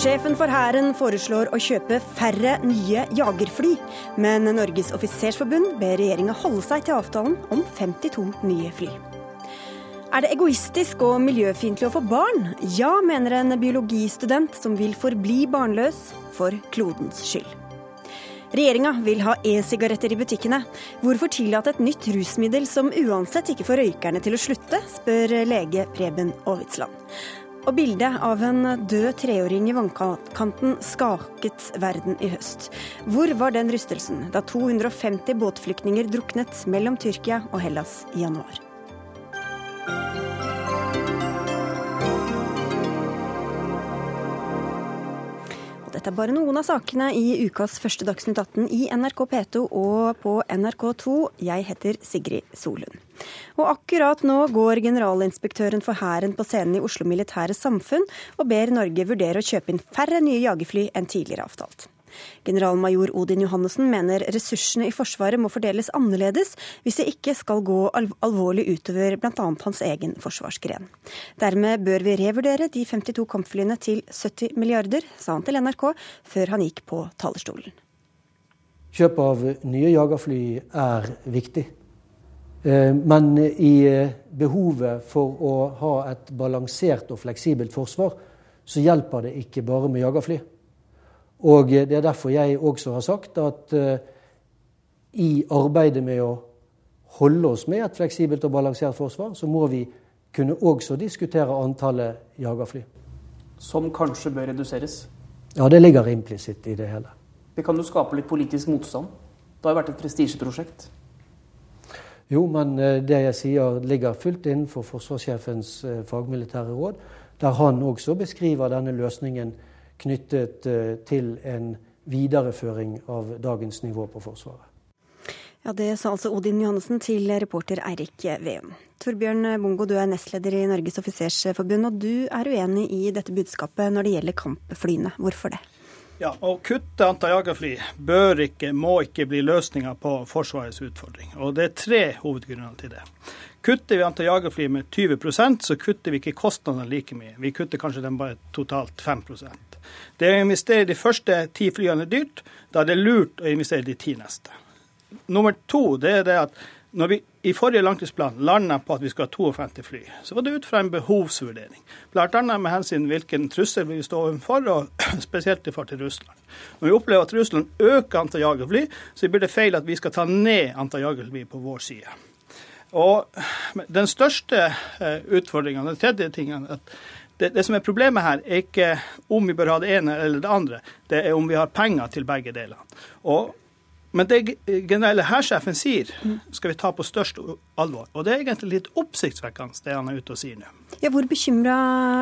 Sjefen for Hæren foreslår å kjøpe færre nye jagerfly, men Norges offisersforbund ber regjeringa holde seg til avtalen om 52 nye fly. Er det egoistisk og miljøfiendtlig å få barn? Ja, mener en biologistudent som vil forbli barnløs for klodens skyld. Regjeringa vil ha e-sigaretter i butikkene. Hvorfor tillate et nytt rusmiddel som uansett ikke får røykerne til å slutte, spør lege Preben Aavitsland. Og bildet av en død treåring i vannkanten skaket verden i høst. Hvor var den rystelsen da 250 båtflyktninger druknet mellom Tyrkia og Hellas i januar? Dette er bare noen av sakene i ukas første Dagsnytt 18 i NRK P2 og på NRK2. Jeg heter Sigrid Solund. Og akkurat nå går generalinspektøren for Hæren på scenen i Oslo Militære Samfunn og ber Norge vurdere å kjøpe inn færre nye jagerfly enn tidligere avtalt. Generalmajor Odin Johannessen mener ressursene i Forsvaret må fordeles annerledes hvis det ikke skal gå alvorlig utover bl.a. hans egen forsvarsgren. Dermed bør vi revurdere de 52 kampflyene til 70 milliarder, sa han til NRK før han gikk på talerstolen. Kjøp av nye jagerfly er viktig. Eh, men i eh, behovet for å ha et balansert og fleksibelt forsvar, så hjelper det ikke bare med jagerfly. Og Det er derfor jeg også har sagt at uh, i arbeidet med å holde oss med et fleksibelt og balansert forsvar, så må vi kunne også diskutere antallet jagerfly. Som kanskje bør reduseres? Ja, det ligger implisitt i det hele. Det kan jo skape litt politisk motstand? Det har vært et prestisjeprosjekt? Jo, men uh, det jeg sier ligger fullt innenfor forsvarssjefens fagmilitære råd, der han også beskriver denne løsningen knyttet eh, til en videreføring av dagens nivå på Forsvaret. Ja, Det sa altså Odin Johannessen til reporter Eirik Veum. Torbjørn Bongo, du er nestleder i Norges offisersforbund, og du er uenig i dette budskapet når det gjelder kampflyene. Hvorfor det? Ja, Å kutte antall jagerfly bør ikke, må ikke bli løsninga på Forsvarets utfordring. Og Det er tre hovedgrunner til det. Kutter vi antall jagerfly med 20% så kutter vi ikke kostnadene like mye. Vi kutter kanskje dem bare totalt 5 det å investere de første ti flyene er dyrt. Da er det lurt å investere de ti neste. Nummer to det er det at når vi i forrige langtidsplan landa på at vi skal ha 52 fly, så var det ut fra en behovsvurdering. Bl.a. med hensyn til hvilken trussel vi står overfor, og spesielt i forhold til Russland. Når vi opplever at Russland øker antall jagerfly, så blir det feil at vi skal ta ned antall jagerfly på vår side. Og Den største eh, utfordringa, den tredje tingen, at det, det, som er problemet her, er ikke om vi bør ha det ene eller det andre, det er om vi har penger til begge deler. Og, men det generelle hærsjefen sier, skal vi ta på størst alvor. Og det er egentlig litt oppsiktsvekkende, det han er ute og sier nå. Ja, hvor bekymra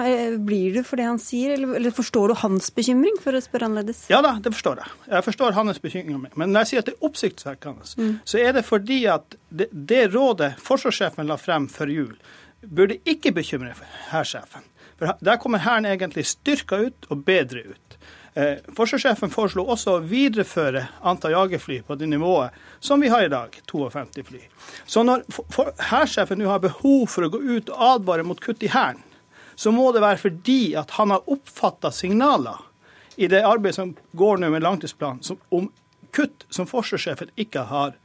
eh, blir du for det han sier, eller, eller, forstår du hans bekymring, for å spørre annerledes? Ja da, det forstår jeg. Jeg forstår hans bekymring. Men når jeg sier at det er oppsiktsvekkende, mm. så er det fordi at det, det rådet forsvarssjefen la frem før jul, burde ikke bekymre hærsjefen. For Der kommer Hæren egentlig styrka ut og bedre ut. Eh, forsvarssjefen foreslo også å videreføre antall jagerfly på det nivået som vi har i dag, 52 fly. Så når hærsjefen nå har behov for å gå ut og advare mot kutt i Hæren, så må det være fordi at han har oppfatta signaler i det arbeidet som går nå med langtidsplanen, om kutt som forsvarssjefen ikke har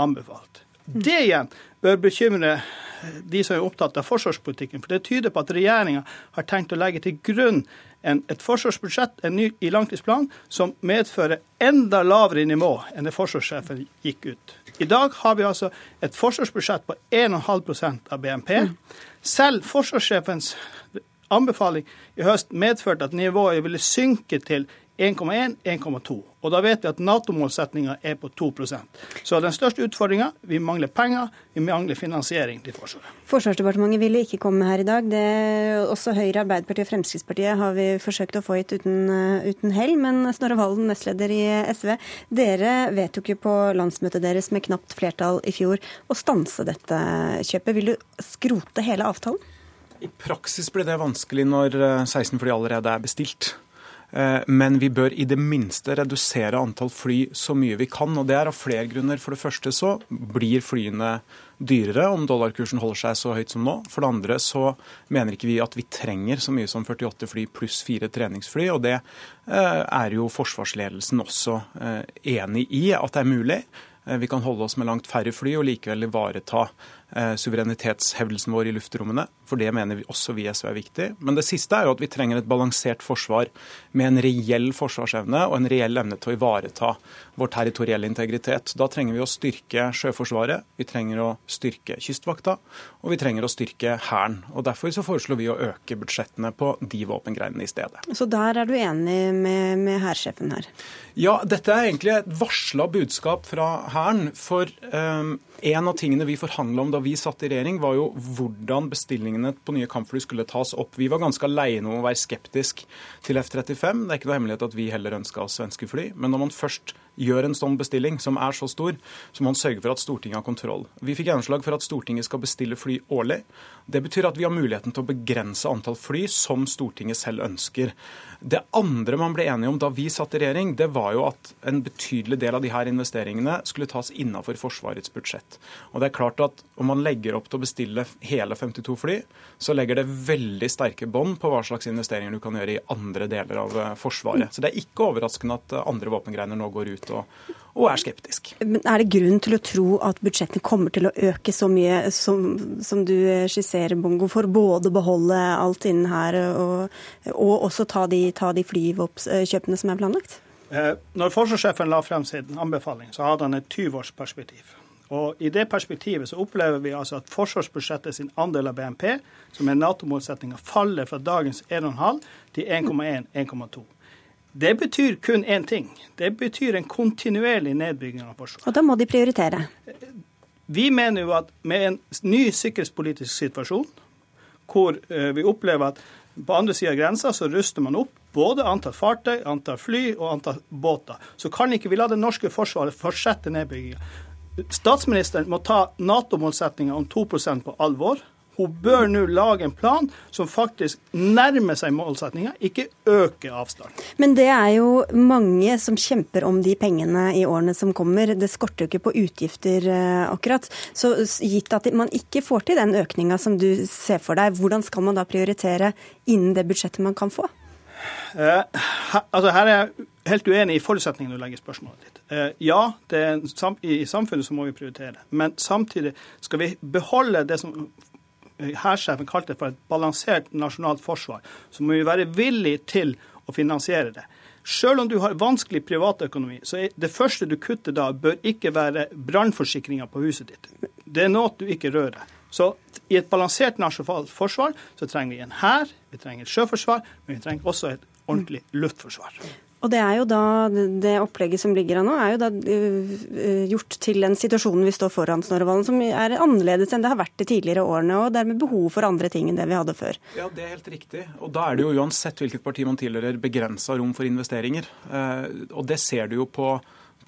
anbefalt. Det igjen bør bekymre de som er opptatt av forsvarspolitikken. For det tyder på at regjeringa har tenkt å legge til grunn en, et forsvarsbudsjett en ny, i langtidsplan som medfører enda lavere nivå enn det forsvarssjefen gikk ut. I dag har vi altså et forsvarsbudsjett på 1,5% av BNP. Selv forsvarssjefens anbefaling i høst medførte at nivået ville synke til 1,1-1,2. Og da vet vi at Nato-målsettinga er på 2% Så den største utfordringa vi mangler penger, vi mangler finansiering til Forsvaret. Forsvarsdepartementet ville ikke komme her i dag. Det, også Høyre, Arbeiderpartiet og Fremskrittspartiet har vi forsøkt å få hit uten, uh, uten hell. Men Snorre Valen, nestleder i SV, dere vedtok jo på landsmøtet deres med knapt flertall i fjor å stanse dette kjøpet. Vil du skrote hele avtalen? I praksis blir det vanskelig når 16 eh, fly allerede er bestilt. Eh, men vi bør i det minste redusere antall fly så mye vi kan. og Det er av flere grunner. For det første så blir flyene dyrere om dollarkursen holder seg så høyt som nå. For det andre så mener ikke vi at vi trenger så mye som 48 fly pluss fire treningsfly. Og det eh, er jo forsvarsledelsen også eh, enig i at det er mulig. Vi kan holde oss med langt færre fly og likevel ivareta suverenitetshevdelsen vår i luftrommene. For det mener vi også vi i SV er viktig. Men det siste er jo at vi trenger et balansert forsvar med en reell forsvarsevne og en reell evne til å ivareta vår territorielle integritet. Da trenger vi å styrke Sjøforsvaret, vi trenger å styrke Kystvakta, og vi trenger å styrke Hæren. Og Derfor så foreslår vi å øke budsjettene på de våpengreinene i stedet. Så der er du enig med, med hærsjefen her? Ja, dette er egentlig et varsla budskap fra Hæren. For um, en av tingene vi forhandla om da vi satt i regjering, var jo hvordan bestillingene på nye kampfly skulle tas opp. Vi var ganske aleine om å være skeptisk til F-35. Det er ikke noe hemmelighet at vi heller ønska oss svenske fly. Men når man først gjør en sånn bestilling, som er så stor, så må man sørge for at Stortinget har kontroll. Vi fikk gjennomslag for at Stortinget skal bestille fly årlig. Det betyr at vi har muligheten til å begrense antall fly som Stortinget selv ønsker. Det andre man ble enige om da vi satt i regjering, det var jo at en betydelig del av de her investeringene skulle tas innafor Forsvarets budsjett. Og det er klart at om man legger opp til å bestille hele 52 fly, så legger det veldig sterke bånd på hva slags investeringer du kan gjøre i andre deler av eh, Forsvaret. Så det er ikke overraskende at eh, andre våpengreiner nå går ut og, og er skeptisk. Men Er det grunn til å tro at budsjettene kommer til å øke så mye som, som du skisserer, Bongo, for både å beholde alt innen her og, og også ta de, ta de flykjøpene som er planlagt? Eh, når forsvarssjefen la frem sin anbefaling, så hadde han et 20-årsperspektiv. Og I det perspektivet så opplever vi altså at forsvarsbudsjettet sin andel av BNP, som er Nato-målsettinga, faller fra dagens 1,5 til 1,1-1,2. Det betyr kun én ting. Det betyr en kontinuerlig nedbygging av Forsvaret. Og da må de prioritere? Vi mener jo at med en ny sikkerhetspolitisk situasjon, hvor eh, vi opplever at på andre sida av grensa så ruster man opp både antall fartøy, antall fly og antall båter, så kan ikke vi la det norske forsvaret fortsette nedbygginga. Statsministeren må ta Nato-målsettinga om 2% på alvor. Hun bør nå lage en plan som faktisk nærmer seg målsettinga, ikke øker avstanden. Men det er jo mange som kjemper om de pengene i årene som kommer. Det skorter jo ikke på utgifter eh, akkurat. Så gitt at man ikke får til den økninga som du ser for deg, hvordan skal man da prioritere innen det budsjettet man kan få? Eh, altså her er jeg helt uenig i forutsetningene du legger spørsmålet ditt. Eh, ja, i samfunnet så må vi prioritere. Men samtidig skal vi beholde det som hærsjefen kalte det for et balansert nasjonalt forsvar, så må vi være villig til å finansiere det. Selv om du har vanskelig privatøkonomi, så er det første du kutter da, bør ikke være brannforsikringa på huset ditt. Det er noe du ikke rører. Så i et balansert nasjonalt forsvar så trenger vi en hær, vi trenger sjøforsvar, men vi trenger også et ordentlig luftforsvar. Og det er jo da, det opplegget som ligger her nå, er jo da uh, gjort til den situasjonen vi står foran, Snorrevalen, som er annerledes enn det har vært de tidligere årene, og dermed behov for andre ting enn det vi hadde før. Ja, det er helt riktig. Og da er det jo uansett hvilket parti man tilhører, begrensa rom for investeringer. Uh, og det ser du jo på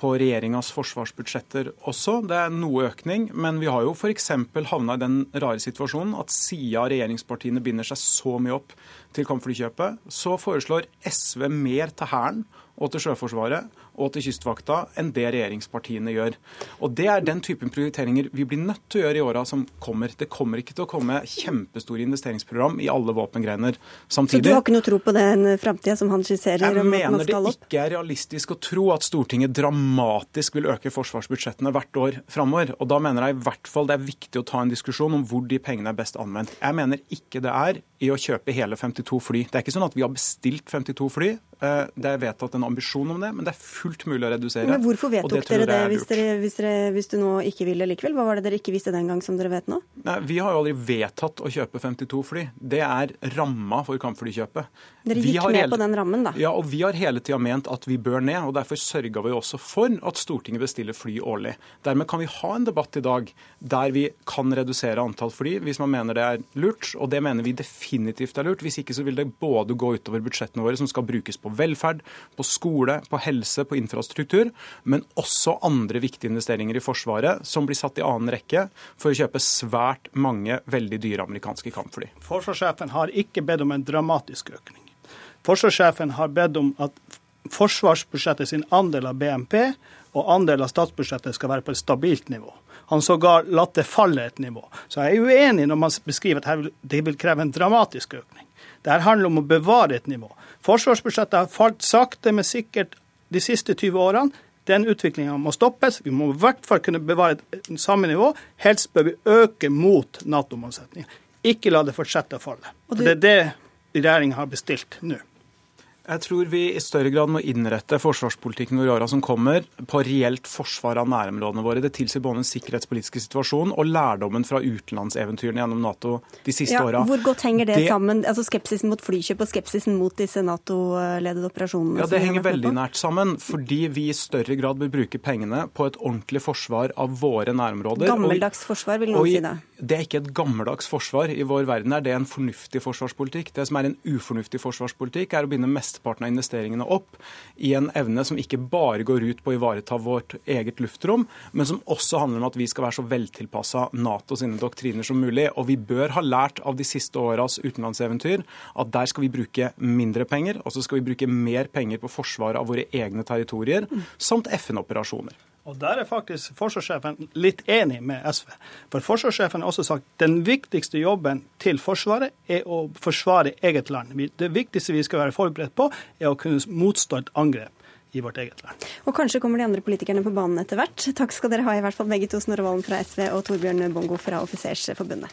på regjeringas forsvarsbudsjetter også. Det er noe økning, men vi har jo f.eks. havna i den rare situasjonen at siden regjeringspartiene binder seg så mye opp til kampflykjøpet, så foreslår SV mer til Hæren og til Sjøforsvaret og til Kystvakta enn det regjeringspartiene gjør. Og Det er den typen prioriteringer vi blir nødt til å gjøre i åra som kommer. Det kommer ikke til å komme kjempestore investeringsprogram i alle våpengrener samtidig. Så du har ikke noe tro på den framtida som han skisserer? Jeg mener det ikke er realistisk å tro at Stortinget dramatisk vil øke forsvarsbudsjettene hvert år framover. Og da mener jeg i hvert fall det er viktig å ta en diskusjon om hvor de pengene er best anvendt. Jeg mener ikke det er i å kjøpe hele 52 fly. Det er ikke sånn at vi har bestilt 52 fly. Eh, det er vedtatt en ambisjon om det, men det er fullt mulig å redusere. Men Hvorfor vedtok dere det hvis, dere, hvis, dere, hvis, du nå ikke vil det likevel? Hva var det dere ikke visste den gang som dere vet nå? Nei, Vi har jo aldri vedtatt å kjøpe 52 fly. Det er ramma for kampflykjøpet. Dere gikk med hele, på den rammen, da? Ja, og vi har hele tida ment at vi bør ned. og Derfor sørga vi også for at Stortinget bestiller fly årlig. Dermed kan vi ha en debatt i dag der vi kan redusere antall fly hvis man mener det er lurt, og det mener vi definitivt er lurt. Hvis ikke så vil det både gå utover budsjettene våre som skal brukes på velferd, på skole, på helse, på infrastruktur, men også andre viktige investeringer i Forsvaret som blir satt i annen rekke for å kjøpe svært mange veldig dyre amerikanske kampfly. Forsvarssjefen har ikke bedt om en dramatisk økning. Forsvarssjefen har bedt om at forsvarsbudsjettet sin andel av BNP og andel av statsbudsjettet skal være på et stabilt nivå. Han sågar latt det falle et nivå. Så jeg er uenig når man beskriver at det vil kreve en dramatisk økning. Dette handler om å bevare et nivå. Forsvarsbudsjettet har falt sakte, men sikkert de siste 20 årene. Den utviklinga må stoppes. Vi må i hvert fall kunne bevare et samme nivå. Helst bør vi øke mot Nato-målsettinga. Ikke la det fortsette å falle. For Det er det regjeringa har bestilt nå. Jeg tror vi i større grad må innrette forsvarspolitikken vår i åra som kommer, på reelt forsvar av nærområdene våre. Det tilsier både den sikkerhetspolitiske situasjonen og lærdommen fra utenlandseventyrene gjennom Nato de siste ja, åra. Hvor godt henger det, det, sammen, altså skepsisen mot flykjøp og skepsisen mot disse Nato-ledede operasjonene? Ja, Det henger veldig nært sammen, fordi vi i større grad bør bruke pengene på et ordentlig forsvar av våre nærområder. Gammeldags forsvar, vil noen si det. Det er ikke et gammeldags forsvar i vår verden. Er det en fornuftig forsvarspolitikk? Det som er en ufornuftig forsvarspolitikk, er å binde mesteparten av investeringene opp i en evne som ikke bare går ut på å ivareta vårt eget luftrom, men som også handler om at vi skal være så veltilpassa Nato sine doktriner som mulig. Og vi bør ha lært av de siste åras utenlandseventyr at der skal vi bruke mindre penger, og så skal vi bruke mer penger på forsvaret av våre egne territorier, samt FN-operasjoner. Og Der er faktisk forsvarssjefen litt enig med SV. For forsvarssjefen har også sagt den viktigste jobben til Forsvaret er å forsvare eget land. Det viktigste vi skal være forberedt på, er å kunne motstå et angrep i vårt eget land. Og kanskje kommer de andre politikerne på banen etter hvert. Takk skal dere ha, i hvert fall begge to, Snorre Valen fra SV og Torbjørn Bongo fra Offisersforbundet.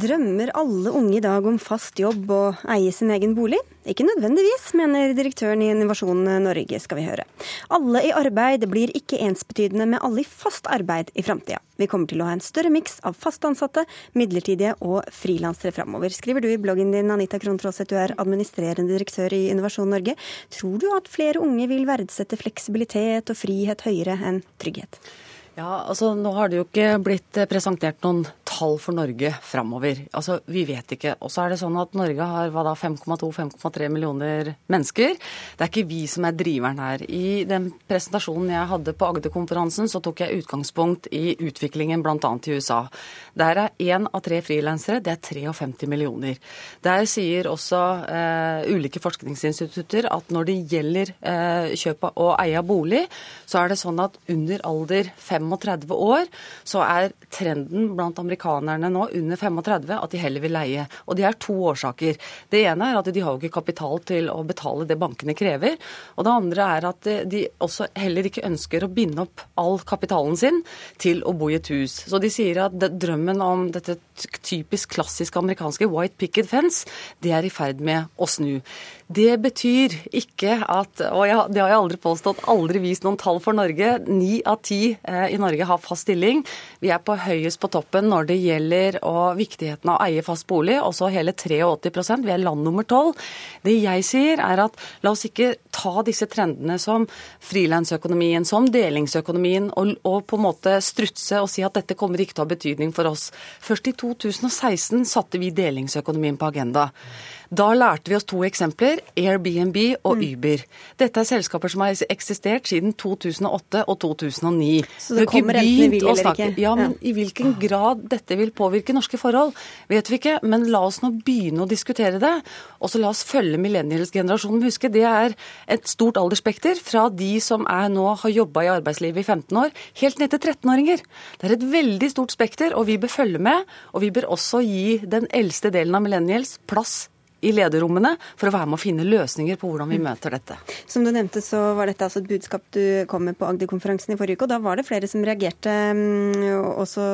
Drømmer alle unge i dag om fast jobb og eie sin egen bolig? Ikke nødvendigvis, mener direktøren i Innovasjon Norge, skal vi høre. Alle i arbeid blir ikke ensbetydende med alle i fast arbeid i framtida. Vi kommer til å ha en større miks av fast ansatte, midlertidige og frilansere framover, skriver du i bloggen din, Anita Krohn-Traaseth, du er administrerende direktør i Innovasjon Norge. Tror du at flere unge vil verdsette fleksibilitet og frihet høyere enn trygghet? Ja, altså Nå har det jo ikke blitt presentert noen tall for Norge framover. Altså, vi vet ikke. Og så er det sånn at Norge har hva da, 5,2-5,3 millioner mennesker. Det er ikke vi som er driveren her. I den presentasjonen jeg hadde på Agder-konferansen, så tok jeg utgangspunkt i utviklingen bl.a. i USA. Der er én av tre frilansere, det er 53 millioner. Der sier også eh, ulike forskningsinstitutter at når det gjelder eh, kjøp og eie av bolig, så er det sånn at under alder 35 år så er trenden blant amerikanerne nå under 35 at de heller vil leie. Og det er to årsaker. Det ene er at de har jo ikke kapital til å betale det bankene krever. Og det andre er at de også heller ikke ønsker å binde opp all kapitalen sin til å bo i et hus. Så de sier at drømmen om dette typisk klassiske amerikanske white picket fence, det er i ferd med å snu. Det betyr ikke at Og det har jeg aldri påstått, aldri vist noen tall for Norge. Ni av ti eh, i Norge har fast stilling. Vi er på høyest på toppen når det gjelder viktigheten av å eie fast bolig, også hele 83% Vi er land nummer tolv. Det jeg sier, er at la oss ikke ta disse trendene som frilansøkonomien, som delingsøkonomien, og, og på en måte strutse og si at dette kommer ikke til å ha betydning for oss. Først i 2016 satte vi delingsøkonomien på agenda. Da lærte vi oss to eksempler, Airbnb og mm. Uber. Dette er selskaper som har eksistert siden 2008 og 2009. Så det kommer enten vi vil eller ikke? Ja, men i hvilken grad dette vil påvirke norske forhold, vet vi ikke. Men la oss nå begynne å diskutere det. Og så la oss følge millennials-generasjonen. Huske, det er et stort aldersspekter fra de som er nå har jobba i arbeidslivet i 15 år, helt ned til 13-åringer. Det er et veldig stort spekter, og vi bør følge med. Og vi bør også gi den eldste delen av millennials plass i lederrommene for å være med å finne løsninger på hvordan vi mm. møter dette. Som du nevnte, så var dette altså et budskap du kom med på Agder-konferansen i forrige uke, og da var det flere som reagerte. Mm, også,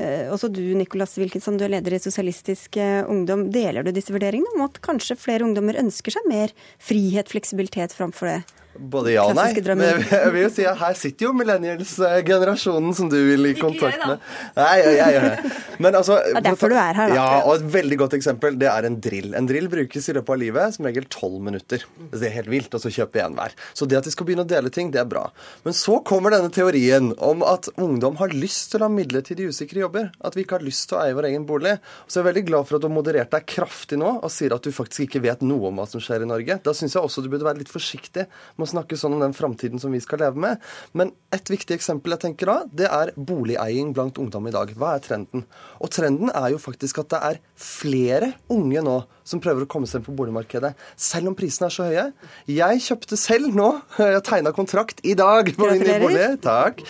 eh, også du, Nicolas Wilkinson, du er leder i Sosialistisk eh, Ungdom. Deler du disse vurderingene om at kanskje flere ungdommer ønsker seg mer frihet, fleksibilitet framfor det Både ja og nei. Men jeg vil jo si at her sitter jo millennials-generasjonen som du vil i kontakt med. Nei, jeg, jeg gjør det. Men altså Det er derfor du er her, da. Ja, og et veldig godt eksempel, det er en drill. En drill brukes i løpet av livet som regel tolv minutter. Det er helt vilt, og så kjøper én hver. Så det at de skal begynne å dele ting, det er bra. Men så kommer denne teorien om at ungdom har lyst til å ha midlertidig usikre jobber. At vi ikke har lyst til å eie vår egen bolig. Så jeg er veldig glad for at du har moderert deg kraftig nå og sier at du faktisk ikke vet noe om hva som skjer i Norge. Da syns jeg også du burde være litt forsiktig med å snakke sånn om den framtiden som vi skal leve med. Men et viktig eksempel jeg tenker da, det er boligeiing blant ungdom i dag. Hva er trenden? Og trenden er jo faktisk at det er flere unge nå som prøver å komme seg inn på boligmarkedet, selv om prisene er så høye. Jeg kjøpte selv nå, jeg tegna kontrakt i dag på min nye bolig. Takk.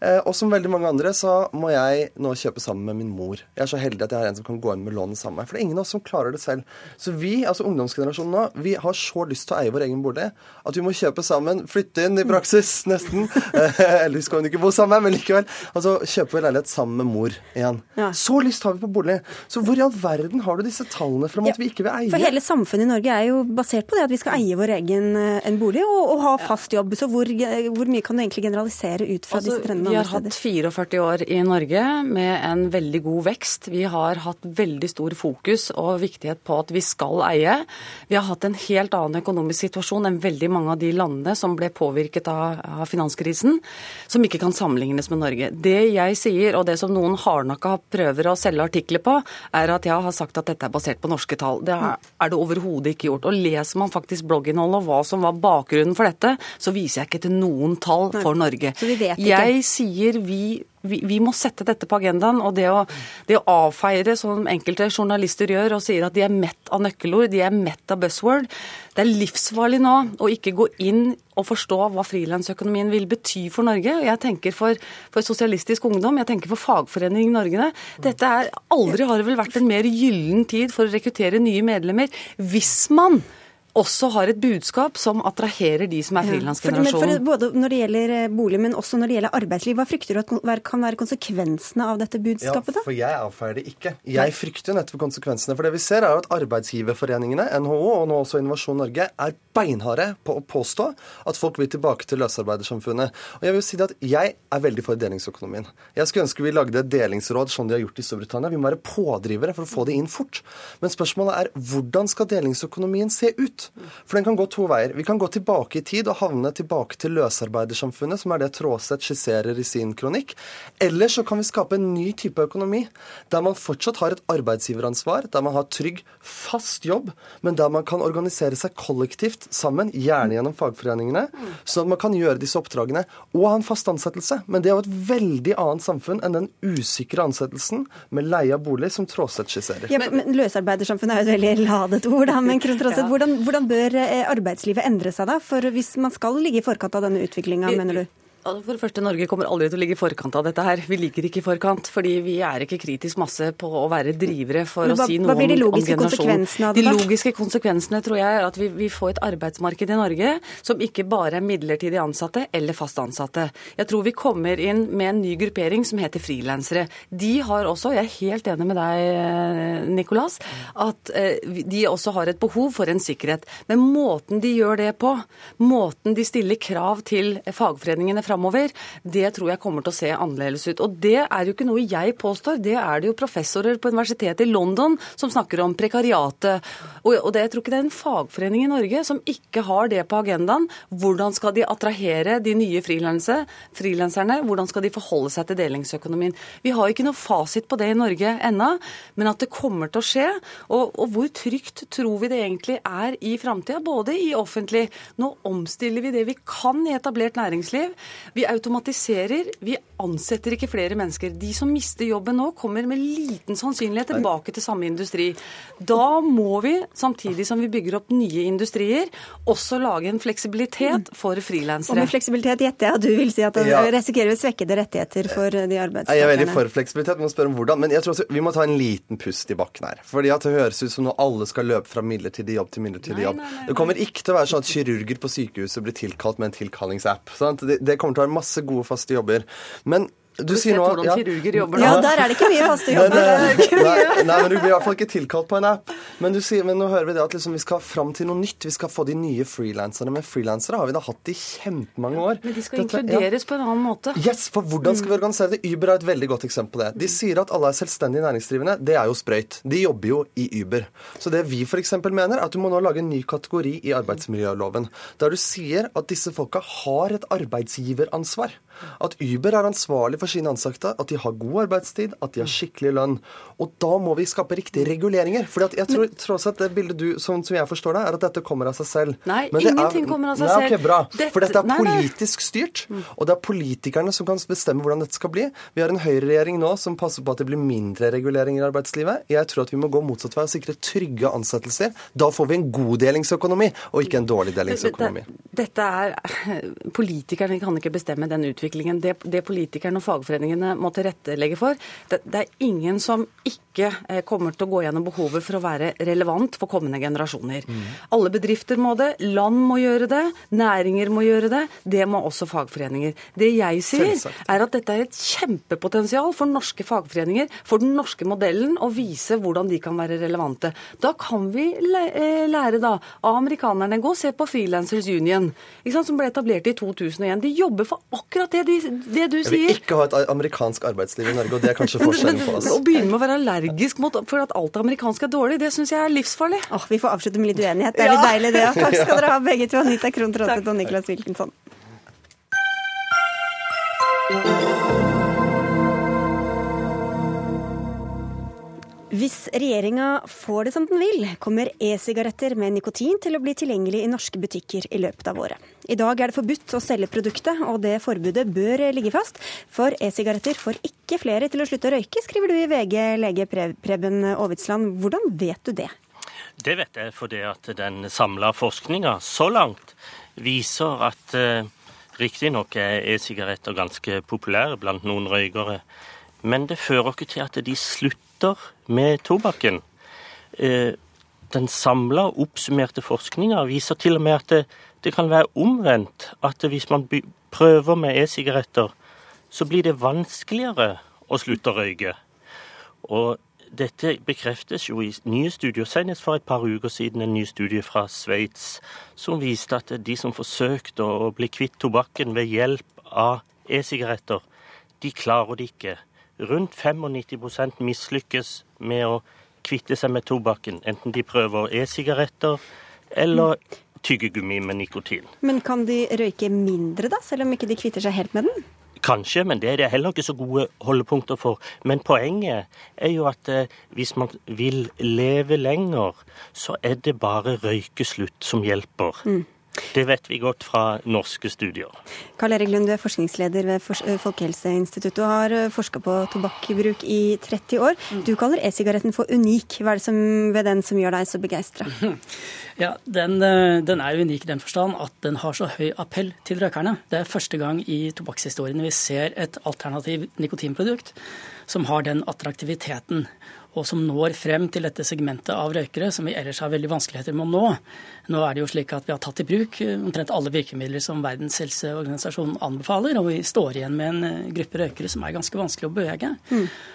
Eh, Og som veldig mange andre så må jeg nå kjøpe sammen med min mor. Jeg er så heldig at jeg har en som kan gå inn med lånet sammen med meg. For det er ingen av oss som klarer det selv. Så vi, altså ungdomsgenerasjonen nå, vi har så lyst til å eie vår egen bolig at vi må kjøpe sammen, flytte inn i praksis, nesten. Eh, Eller skal jo ikke bo sammen, men likevel. Altså kjøpe leilighet sammen med mor igjen. Ja. Så lyst har vi på bolig. Så hvor i all verden har du disse tallene fra om at vi ikke vil eie? For hele samfunnet i Norge er jo basert på det at vi skal eie vår egen eh, en bolig og, og ha fast jobb. Så hvor, hvor mye kan du egentlig generalisere ut fra Altså, disse trendene vi har hatt 44 år i Norge med en veldig god vekst. Vi har hatt veldig stor fokus og viktighet på at vi skal eie. Vi har hatt en helt annen økonomisk situasjon enn veldig mange av de landene som ble påvirket av, av finanskrisen, som ikke kan sammenlignes med Norge. Det jeg sier, og det som noen hardnakka prøver å selge artikler på, er at jeg har sagt at dette er basert på norske tall. Det er, det overhodet ikke gjort. Og leser man faktisk blogginnholdet og hva som var bakgrunnen for dette, så viser jeg ikke til noen tall for Norge. Så vi vet ikke. Jeg sier vi, vi, vi må sette dette på agendaen. Og det å, det å avfeie som enkelte journalister gjør, og sier at de er mett av nøkkelord, de er mett av buzzword, det er livsfarlig nå å ikke gå inn og forstå hva frilansøkonomien vil bety for Norge. Jeg tenker for, for sosialistisk ungdom, jeg tenker for fagforening i Norge. Dette er, Aldri har det vel vært en mer gyllen tid for å rekruttere nye medlemmer hvis man også har et budskap som attraherer de som er frilansgenerasjonen. både når det gjelder eh, bolig, men også når det gjelder arbeidsliv, hva frykter du at kan være konsekvensene av dette budskapet? da? Ja, for jeg avfeier det ikke. Jeg frykter nettopp konsekvensene. For det vi ser, er jo at arbeidsgiverforeningene, NHO og nå også Innovasjon Norge, er beinharde på å påstå at folk vil tilbake til løsarbeidersamfunnet. Og jeg vil si at jeg er veldig for delingsøkonomien. Jeg skulle ønske vi lagde et delingsråd som de har gjort i Storbritannia. Vi må være pådrivere for å få det inn fort. Men spørsmålet er hvordan skal delingsøkonomien se ut? For den kan gå to veier. Vi kan gå tilbake i tid og havne tilbake til løsarbeidersamfunnet, som er det Tråseth skisserer i sin kronikk. Eller så kan vi skape en ny type økonomi, der man fortsatt har et arbeidsgiveransvar, der man har trygg, fast jobb, men der man kan organisere seg kollektivt sammen, gjerne gjennom fagforeningene, sånn at man kan gjøre disse oppdragene og ha en fast ansettelse. Men det er jo et veldig annet samfunn enn den usikre ansettelsen med leie av bolig som Tråseth skisserer. Ja, men Løsarbeidersamfunnet er jo et veldig ladet ord. Da. Men Krohn ja. hvordan, hvordan bør eh, arbeidslivet endre seg da? For hvis man skal ligge i forkant av denne utviklinga, mener du? Altså, For det første, Norge kommer aldri til å ligge i forkant av dette her. Vi ligger ikke i forkant, fordi vi er ikke kritisk masse på å være drivere for hva- å si hva blir de om, om logiske konsekvensene av det, De logiske konsekvensene tror jeg er at vi, vi får et arbeidsmarked i Norge som ikke bare er midlertidig ansatte eller fast ansatte. Jeg tror vi kommer inn med en ny gruppering som heter frilansere. De har også, jeg er helt enig med deg, eh, Nicolas, at eh, de også har et behov for en sikkerhet. Men måten de gjør det på, måten de stiller krav til fagforeningene framover, det tror jeg kommer til å se annerledes ut. Og det er jo ikke noe jeg påstår, det er det jo professorer på universitetet i London som snakker om prekariatet. Og, det, jeg tror ikke det er en fagforening i Norge som ikke har det på agendaen. Hvordan skal de attrahere de nye frilanse- frilanserne? Hvordan skal de forholde seg til delingsøkonomien? Vi har ikke noe fasit på det i Norge ennå, men at det kommer til å skje. Og, og hvor trygt tror vi det egentlig er i framtida, både i offentlig Nå omstiller vi det vi kan i etablert næringsliv. Vi automatiserer, vi ansetter ikke flere mennesker. De som mister jobben nå, kommer med liten sannsynlighet tilbake til samme industri. Da må vi, samtidig som vi bygger opp nye industrier, også lage en fleksibilitet for Og med fleksibilitet gjetter jeg at du vil si at det Ja. risikerer svekkede rettigheter for de arbeidstakerne. Jeg er veldig for fleksibilitet, men spør om hvordan. Men jeg tror også, vi må ta en liten pust i bakken her. Fordi at det høres ut som når alle skal løpe fra midlertidig jobb til midlertidig Nei, jobb. nei, nei, Det kommer ikke til å være sånn at kirurger på sykehuset blir tilkalt med en tilkallingsapp. Sant? Det, det kommer til å ha masse gode, faste jobber. Men Du Du sier nå hvordan ja. kirurger jobber Ja, der er det ikke mye faste jobber. eh, nei, nei, men du blir i hvert fall ikke tilkalt på en app. Men, du sier, men nå hører vi det at liksom vi skal fram til noe nytt. Vi skal få de nye frilanserne. Men frilansere har vi da hatt i kjempemange år. Men de skal Dette- ja. inkluderes på en annen måte. Yes, for hvordan skal vi organisere det? Uber er et veldig godt eksempel på det. De sier at alle er selvstendig næringsdrivende. Det er jo sprøyt. De jobber jo i Uber. Så det vi f.eks. mener, er at du må nå lage en ny kategori i arbeidsmiljøloven. Der du sier at disse folka har et arbeidsgiveransvar. At Uber er ansvarlig for sine ansatte, at de har god arbeidstid, at de har skikkelig lønn. Og da må vi skape riktige reguleringer. For jeg tror tross alt det bildet du, som, som jeg forstår det, er at dette kommer av seg selv. Nei, Men ingenting er- kommer av seg nei, selv. ok, bra. Dette- For dette er nei, nei. politisk styrt, og det er politikerne som kan bestemme hvordan dette skal bli. Vi har en høyreregjering nå som passer på at det blir mindre regulering i arbeidslivet. Jeg tror at vi må gå motsatt vei og sikre trygge ansettelser. Da får vi en god delingsøkonomi, og ikke en dårlig delingsøkonomi. Dette er Politikerne kan ikke bestemme den utviklingen. Det, det politikerne og fagforeningene må tilrettelegge for, det, det er ingen som ikke eh, kommer til å gå gjennom behovet for å være relevant for kommende generasjoner. Alle bedrifter må det, land må gjøre det, næringer må gjøre det. Det må også fagforeninger. Det jeg sier, Selvsagt. er at dette er et kjempepotensial for norske fagforeninger, for den norske modellen, å vise hvordan de kan være relevante. Da kan vi eh, lære da av amerikanerne. Gå og se på Freelancers Union, ikke sant, som ble etablert i 2001. De jobber for akkurat det, de, det du Jeg vil ikke ha et amerikansk arbeidsliv i Norge, og det er kanskje forskjellen på oss. å begynne med å være allergisk mot for at alt amerikansk er dårlig, det syns jeg er livsfarlig. Oh, vi får avslutte med litt uenighet. Det er litt deilig, det. Takk skal dere ha, begge to. Anita Krohn Traaseth og Niklas Wilkinson. Hvis regjeringa får det som den vil, kommer e-sigaretter med nikotin til å bli tilgjengelig i norske butikker i løpet av året. I dag er det forbudt å selge produktet, og det forbudet bør ligge fast. For e-sigaretter får ikke flere til å slutte å røyke, skriver du i VG, lege Preben Aavitsland. Hvordan vet du det? Det vet jeg fordi at den samla forskninga så langt viser at eh, riktignok er e-sigaretter ganske populære blant noen røykere, men det fører ikke til at de slutter med tobakken. Eh, den samla oppsummerte forskninga viser til og med at det, det kan være omvendt. At hvis man prøver med e-sigaretter, så blir det vanskeligere å slutte å røyke. Og dette bekreftes jo i nye studier, senest for et par uker siden en ny studie fra Sveits, som viste at de som forsøkte å bli kvitt tobakken ved hjelp av e-sigaretter, de klarer det ikke. Rundt 95% mislykkes med å kvitte seg med tobakken, enten de prøver e-sigaretter eller tyggegummi med nikotin. Men kan de røyke mindre, da, selv om ikke de kvitter seg helt med den? Kanskje, men det er det heller ikke så gode holdepunkter for. Men poenget er jo at eh, hvis man vil leve lenger, så er det bare røykeslutt som hjelper. Det vet vi godt fra norske studier. Karl Erik Lund, du er forskningsleder ved eh, Folkehelseinstituttet og har forska på tobakksbruk i 30 år. Du kaller e-sigaretten for unik. Hva er det som, ved den som gjør deg så begeistra? Ja, den, eh, den er unik i den forstand at den har så høy appell til røkerne. Det er første gang i tobakkshistorien vi ser et alternativ nikotinprodukt som har den attraktiviteten, og som når frem til dette segmentet av røykere som vi ellers har veldig vanskeligheter med å nå. Nå er det jo slik at vi har tatt i bruk eh, omtrent alle virkemidler som Verdens helseorganisasjon anbefaler, og vi står igjen med en eh, gruppe røykere som er ganske vanskelig å bevege.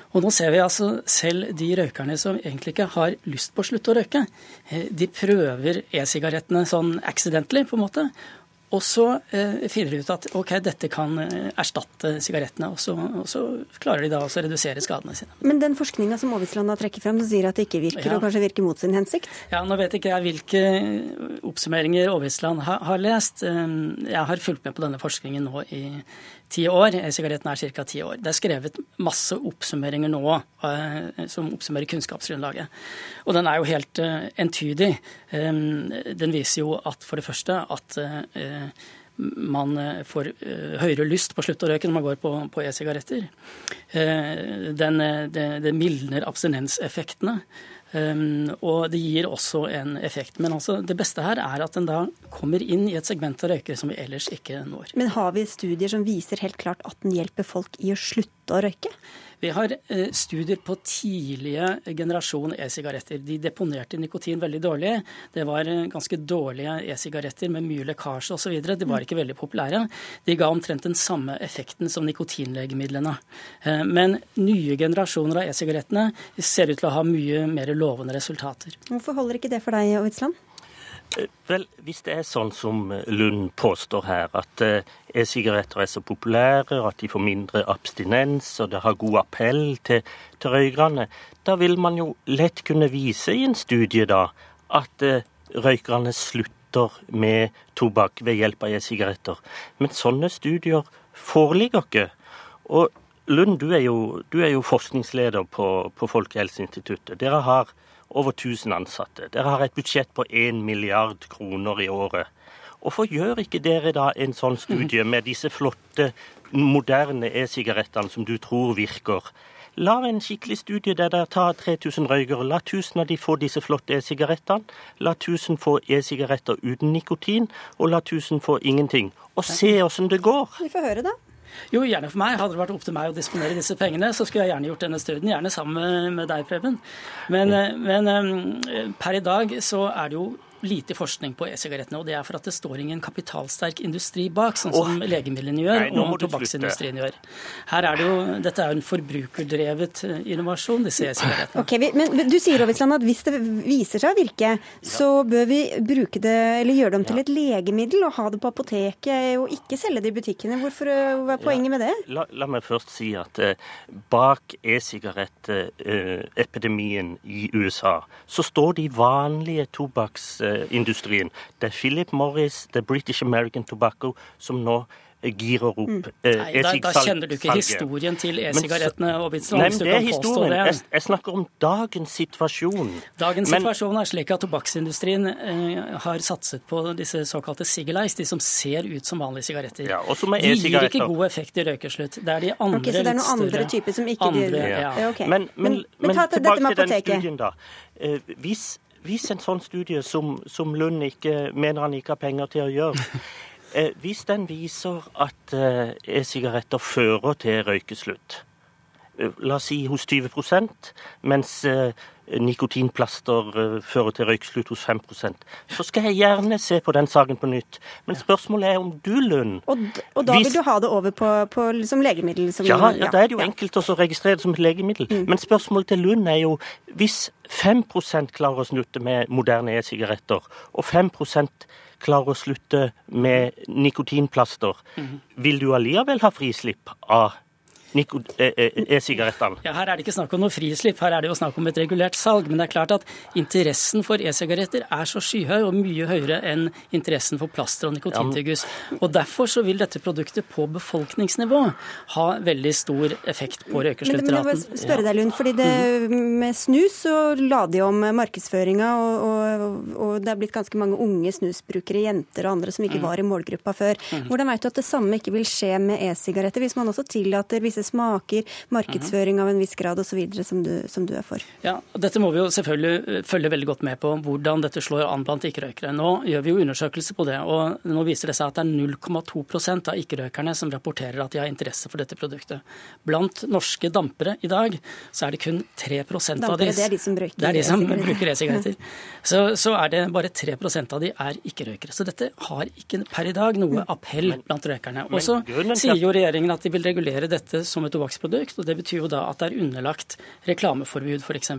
Og nå ser vi altså selv de røykerne som egentlig ikke har lyst på å slutte å røyke, eh, de prøver e-sigarettene sånn accidentally, på en måte. Og så eh, finner de ut at ok, dette kan eh, erstatte sigarettene, og så, og så klarer de da også å redusere skadene sine. Men den forskninga som Aavitsland har trekket frem, som sier at det ikke virker, Ja. og kanskje virker mot sin hensikt? Ja, Nå vet ikke jeg hvilke oppsummeringer Aavitsland har, har lest. Um, Jeg har fulgt med på denne forskningen nå i ti år. E-sigaretten er ca. ti år. Det er skrevet masse oppsummeringer nå eh, som oppsummerer kunnskapsgrunnlaget. Og den er jo helt eh, entydig. Den viser jo at for det første at eh, man eh, får eh, høyere lyst på å slutte å røyke når man går på, på e-sigaretter. Eh, eh, det, det mildner abstinenseffektene. Um, og det gir også en effekt. Men altså, det beste her er at den da kommer inn i et segment av røykere som vi ellers ikke når. Men har vi studier som viser helt klart at den hjelper folk i å slutte slutte å røyke? Vi har eh, studier på tidlige generasjon e-sigaretter. De deponerte nikotin veldig dårlig. Det var eh, ganske dårlige e-sigaretter med mye lekkasje osv. De var ikke veldig populære. De ga omtrent den samme effekten som nikotinlegemidlene. Eh, men nye generasjoner av e-sigarettene ser ut til å ha mye mer lovende resultater. Hvorfor holder ikke det for deg, Ovitsland? Vel, hvis det er sånn som Lund påstår her, at eh, e-sigaretter er så populære, at de får mindre abstinens, og det har god appell til, til røykerne, da vil man jo lett kunne vise i en studie da at eh, røykerne slutter med tobakk ved hjelp av e-sigaretter. Men sånne studier foreligger ikke. Og Lund, du er jo, du er jo forskningsleder på, på Folkehelseinstituttet. Dere har over 1000 ansatte. Dere har et budsjett på 1 milliard kroner i året. Hvorfor gjør ikke dere da en sånn studie med disse flotte, moderne e-sigarettene som du tror virker? La en skikkelig studie der dere tar 3000 røykere. La 1000 av de få disse flotte e-sigarettene. La 1000 få e-sigaretter uten nikotin, og la 1000 få ingenting. Og se åssen det går. Vi får høre, da. Jo, gjerne for meg. Hadde det vært opp til meg å disponere disse pengene, så skulle jeg gjerne gjort denne studien, gjerne sammen med deg, Preben. Men, men per i dag så er det jo lite forskning på e-sigarettene, og det er for at det står ingen kapitalsterk industri bak, sånn som oh. legemidlene gjør Nei, og tobakksindustrien gjør. Her er det jo, Dette er jo en forbrukerdrevet eh, innovasjon, disse e-sigarettene. Okay, men du sier Ovisland, at hvis det viser seg å virke, så bør vi bruke det, eller gjøre det om til et legemiddel og ha det på apoteket og ikke selge det i butikkene. Hvorfor, eh, hva er poenget med det? La, la, meg først si at eh, bak e-sigarettepidemien eh, i USA så står de vanlige tobakks industrien. Det er Philip Morris, det er British American Tobacco, som nå girer opp mm. eh, Nei, da, da, kjenner du ikke historien til e-sigarettene. Nei, men det er historien. Jeg, jeg, snakker om dagens situasjon. Dagens men, situasjon er slik at tobakksindustrien eh, har satset på disse såkalte Sigelice, de som ser ut som vanlige sigaretter. Ja, de gir ikke god effekt i røykeslutt. Det er de andre okay, Så det er noen andre typer som ikke andre, ja. Ja. Okay. Men, men, men, men tilbake til den studien, da. Eh, hvis hvis en sånn studie som, som Lund ikke, mener han ikke har penger til å gjøre, eh, hvis den viser at eh, e-sigaretter fører til røykeslutt, la oss si hos 20% mens eh, nikotinplaster eh, fører til røykslutt hos 5% så skal jeg gjerne se på den saken på nytt. Men spørsmålet er om du, Lund Og, og da hvis, vil du ha det over på, på liksom legemiddel? Som, ja, ja, da er det jo ja. enkelt å registrere det som et legemiddel. Mm. Men spørsmålet til Lund er jo hvis 5% klarer å snutte med moderne e-sigaretter, og 5% klarer å slutte med nikotinplaster, mm. vil du allikevel ha frislipp av E, e, e-sigarettene? Ja, Her er det ikke snakk om noe frislipp, her er det jo snakk om et regulert salg. Men det er klart at interessen for e-sigaretter er så skyhøy, og mye høyere enn interessen for plaster og nikotintyggis. Og Derfor så vil dette produktet på befolkningsnivå ha veldig stor effekt på røykesluttraten. Men, men jeg må spørre deg, Lund, fordi det, med snus så la de om markedsføringa, og, og, og, det er blitt ganske mange unge snusbrukere, jenter og andre som ikke mm. var i målgruppa før. Mm. Hvordan vet du at det samme ikke vil skje med e-sigaretter, hvis man også tillater visse visse smaker, markedsføring av en viss grad osv. Som, du, som du er for. Ja, Dette må vi jo selvfølgelig eh, følge veldig godt med på, hvordan dette slår an blant ikke-røykere. Nå gjør vi jo undersøkelser på det, og nå viser det seg at det er 0,2 av ikke-røykerne som rapporterer at de har interesse for dette produktet. Blant norske dampere i dag så er det kun 3 dampere, av de, det er de som bruker, det er de som bruker e-sigaretter. Så, så, er det bare 3% av de er ikke-røykere. Så dette har ikke per i dag noe appell blant røykerne. Og så sier jo regjeringen at de vil regulere dette som et tobakksprodukt. og Det betyr jo da at det er underlagt reklameforbud, f.eks.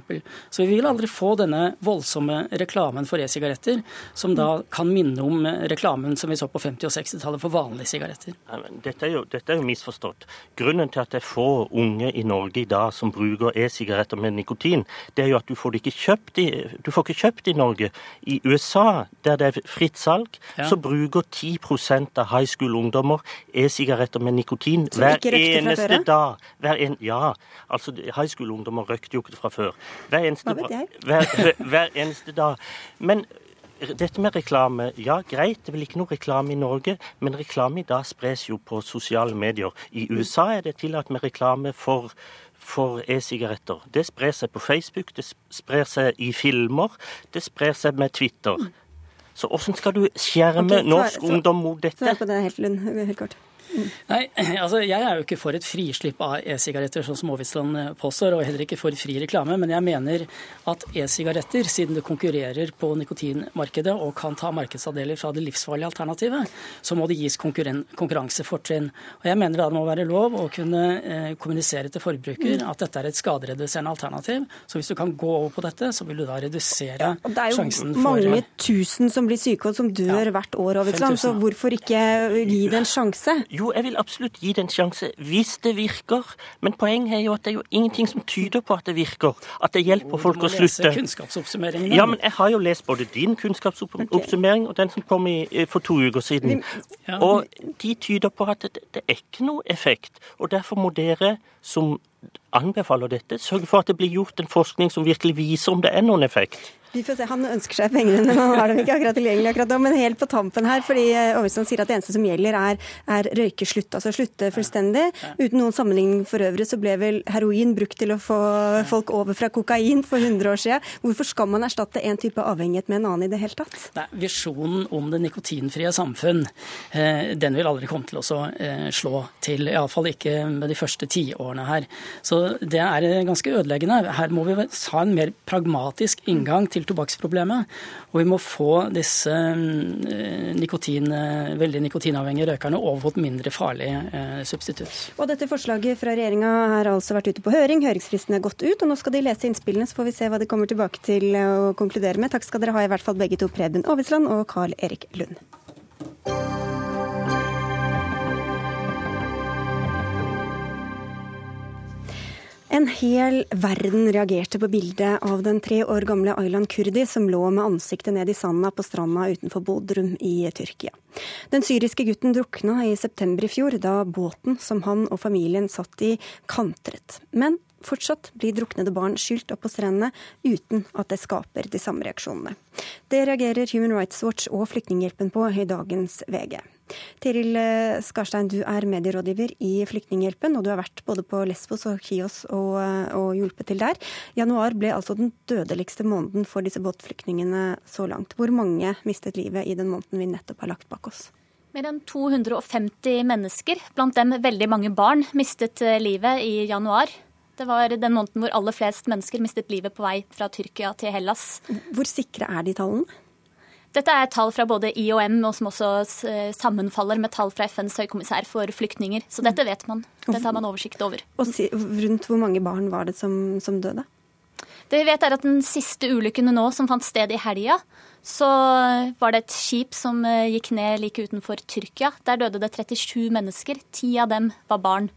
Så vi vil aldri få denne voldsomme reklamen for e-sigaretter, som da kan minne om reklamen som vi så på 50- og 60-tallet for vanlige sigaretter. Dette er, jo, dette er jo misforstått. Grunnen til at det er få unge i Norge i dag som bruker e-sigaretter med nikotin, det er jo at du får, ikke kjøpt i, du får ikke kjøpt i Norge. I USA, der det er fritt salg, ja. så bruker 10 av high school-ungdommer e-sigaretter med nikotin hver eneste da hver en, Ja, altså high school-ungdommer røykte jo ikke fra før. Hver eneste, hver, hver eneste dag. Men dette med reklame, ja greit, det er vel ikke noe reklame i Norge, men reklame i dag spres jo på sosiale medier. I USA er det tillatt med reklame for for e-sigaretter. Det sprer seg på Facebook, det sprer seg i filmer, det sprer seg med Twitter. Så hvordan skal du skjerme okay, norsk ungdom mot dette? Svar på det helt, helt kort. Nei, altså Jeg er jo ikke for et frislipp av e-sigaretter, sånn som Aavitsland eh, påstår, og heller ikke for fri reklame. Men jeg mener at e-sigaretter, siden det konkurrerer på nikotinmarkedet og kan ta markedsandeler fra det livsfarlige alternativet, så må det gis konkurransefortrinn. Og Jeg mener da det må være lov å kunne eh, kommunisere til forbruker at dette er et skadereduserende alternativ. Så hvis du kan gå over på dette, så vil du da redusere sjansen for Det er jo mange tusen som blir syke og som dør ja, hvert år, Aavitsland. Så hvorfor ikke gi det en sjanse? Jo, jeg vil absolutt gi det en sjanse hvis det virker. Men poenget er jo at det er jo ingenting som tyder på at det virker. At det hjelper folk å slutte. Ja, men jeg har jo lest både din kunnskapsoppsummering og den som kom i, for to uker siden. Og de tyder på at det, det er ikke noe effekt. Og derfor må dere som anbefaler dette, sørge for at det blir gjort en forskning som virkelig viser om det er noen effekt. Vi får se. Han ønsker seg pengene, men han har dem ikke akkurat tilgjengelig akkurat nå. Men helt på tampen her, fordi Aavitsland sier at det eneste som gjelder er, er røykeslutt, altså slutte fullstendig. Uten noen sammenligning for øvrig så ble vel heroin brukt til å få folk over fra kokain for 100 år siden. Hvorfor skal man erstatte en type avhengighet med en annen i det hele tatt? Nei, visjonen om det nikotinfrie samfunn, eh, den vil aldri komme til å eh, slå til. Iallfall ikke med de første tiårene her. Så det er ganske ødeleggende. Her må vi ha en mer pragmatisk inngang til til tobakksproblemet. Og vi må få disse mm, nikotin, eh, veldig nikotinavhengige røkerne over på mindre farlig eh, substitutt. Og dette forslaget fra regjeringa har altså vært ute på høring. Høringsfristen er gått ut, og nå skal de lese innspillene, så får vi se hva de kommer tilbake til å konkludere med. Takk skal dere ha, i hvert fall begge to, Preben Aavitsland og Carl Erik Lund. En hel verden reagerte på bildet av den tre år gamle Aylan Kurdi som lå med ansiktet ned i sanda på stranda utenfor Bodrum i Tyrkia. Den syriske gutten drukna i september i fjor, da båten som han og familien satt i, kantret. Men fortsatt blir druknede barn skylt opp på strendene uten at det skaper de samme reaksjonene. Det reagerer Human Rights Watch og Flyktninghjelpen på i dagens VG. Tiril eh, Skarstein, du er medierådgiver i Flyktninghjelpen, og du har vært både på Lesbos og Kios og, eh, og hjulpet til der. Januar ble altså den dødeligste måneden for disse båtflyktningene så langt. Hvor mange mistet livet i den måneden vi nettopp har lagt bak oss? Mer enn 250 mennesker, blant dem veldig mange barn, mistet eh, livet i januar. Det var den måneden hvor aller flest mennesker mistet livet på vei fra Tyrkia til Hellas. Hvor sikre er de tallene? Dette er tall fra både IOM, og som også eh, sammenfaller med tall fra FNs høykommissær for flyktninger. Så dette vet man. Dette har man oversikt over. Og rundt hvor mange barn var det som, som døde? Det vi vet er at Den siste ulykken nå, som fant sted i helga, så var det et skip som eh, gikk ned like utenfor Tyrkia. Der døde det 37 mennesker. Ti av dem var barn.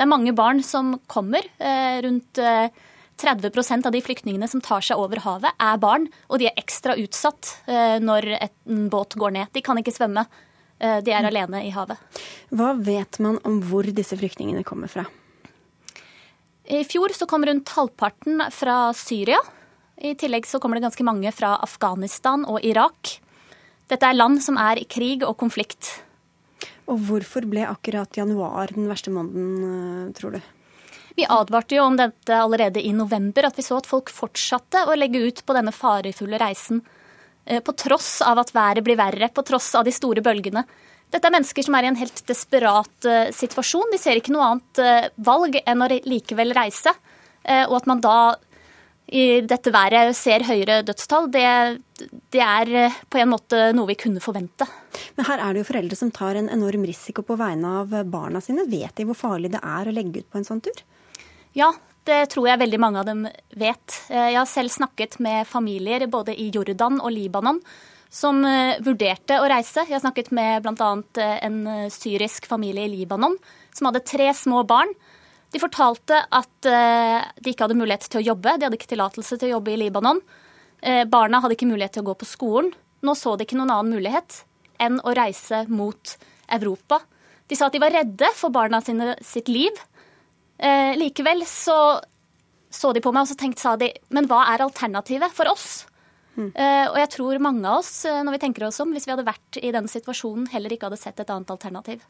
Det er mange barn som kommer. Eh, rundt 30% av de flyktningene som tar seg over havet, er barn. Og de er ekstra utsatt eh, når en båt går ned. De kan ikke svømme. Eh, de er alene i havet. Hva vet man om hvor disse flyktningene kommer fra? I fjor så kom rundt halvparten fra Syria. I tillegg så kommer det ganske mange fra Afghanistan og Irak. Dette er land som er i krig og konflikt. Og hvorfor ble akkurat januar den verste måneden, eh, tror du? Vi advarte jo om dette allerede i november, at vi så at folk fortsatte å legge ut på denne farefulle reisen. Eh, på tross av at været blir verre, på tross av de store bølgene. Dette er mennesker som er i en helt desperat uh, situasjon. De ser ikke noe annet valg enn å likevel reise. Og at man da i dette været ser høyere dødstall, det, det, er på en måte noe vi kunne forvente. Men her er det jo foreldre som tar en enorm risiko på vegne av barna sine. Vet de hvor farlig det er å legge ut på en sånn tur? Ja, det tror jeg veldig mange av dem vet. Eh, jeg har selv snakket med familier både i Jordan og Libanon som eh, vurderte å reise. Jeg har snakket med bl.a. Eh, en syrisk familie i Libanon som hadde tre små barn. De fortalte at de ikke hadde mulighet til å jobbe. De hadde ikke tillatelse til å jobbe i Libanon. Barna hadde ikke mulighet til å gå på skolen. Nå så de ikke noen annen mulighet enn å reise mot Europa. De sa at de var redde for barna sine sitt liv. Eh, likevel så så de på meg og så tenkte, sa de men hva er alternativet for oss? Mm. Eh, og jeg tror mange av oss, eh, når vi tenker oss om, hvis vi hadde vært i den situasjonen, heller ikke hadde sett et annet alternativ.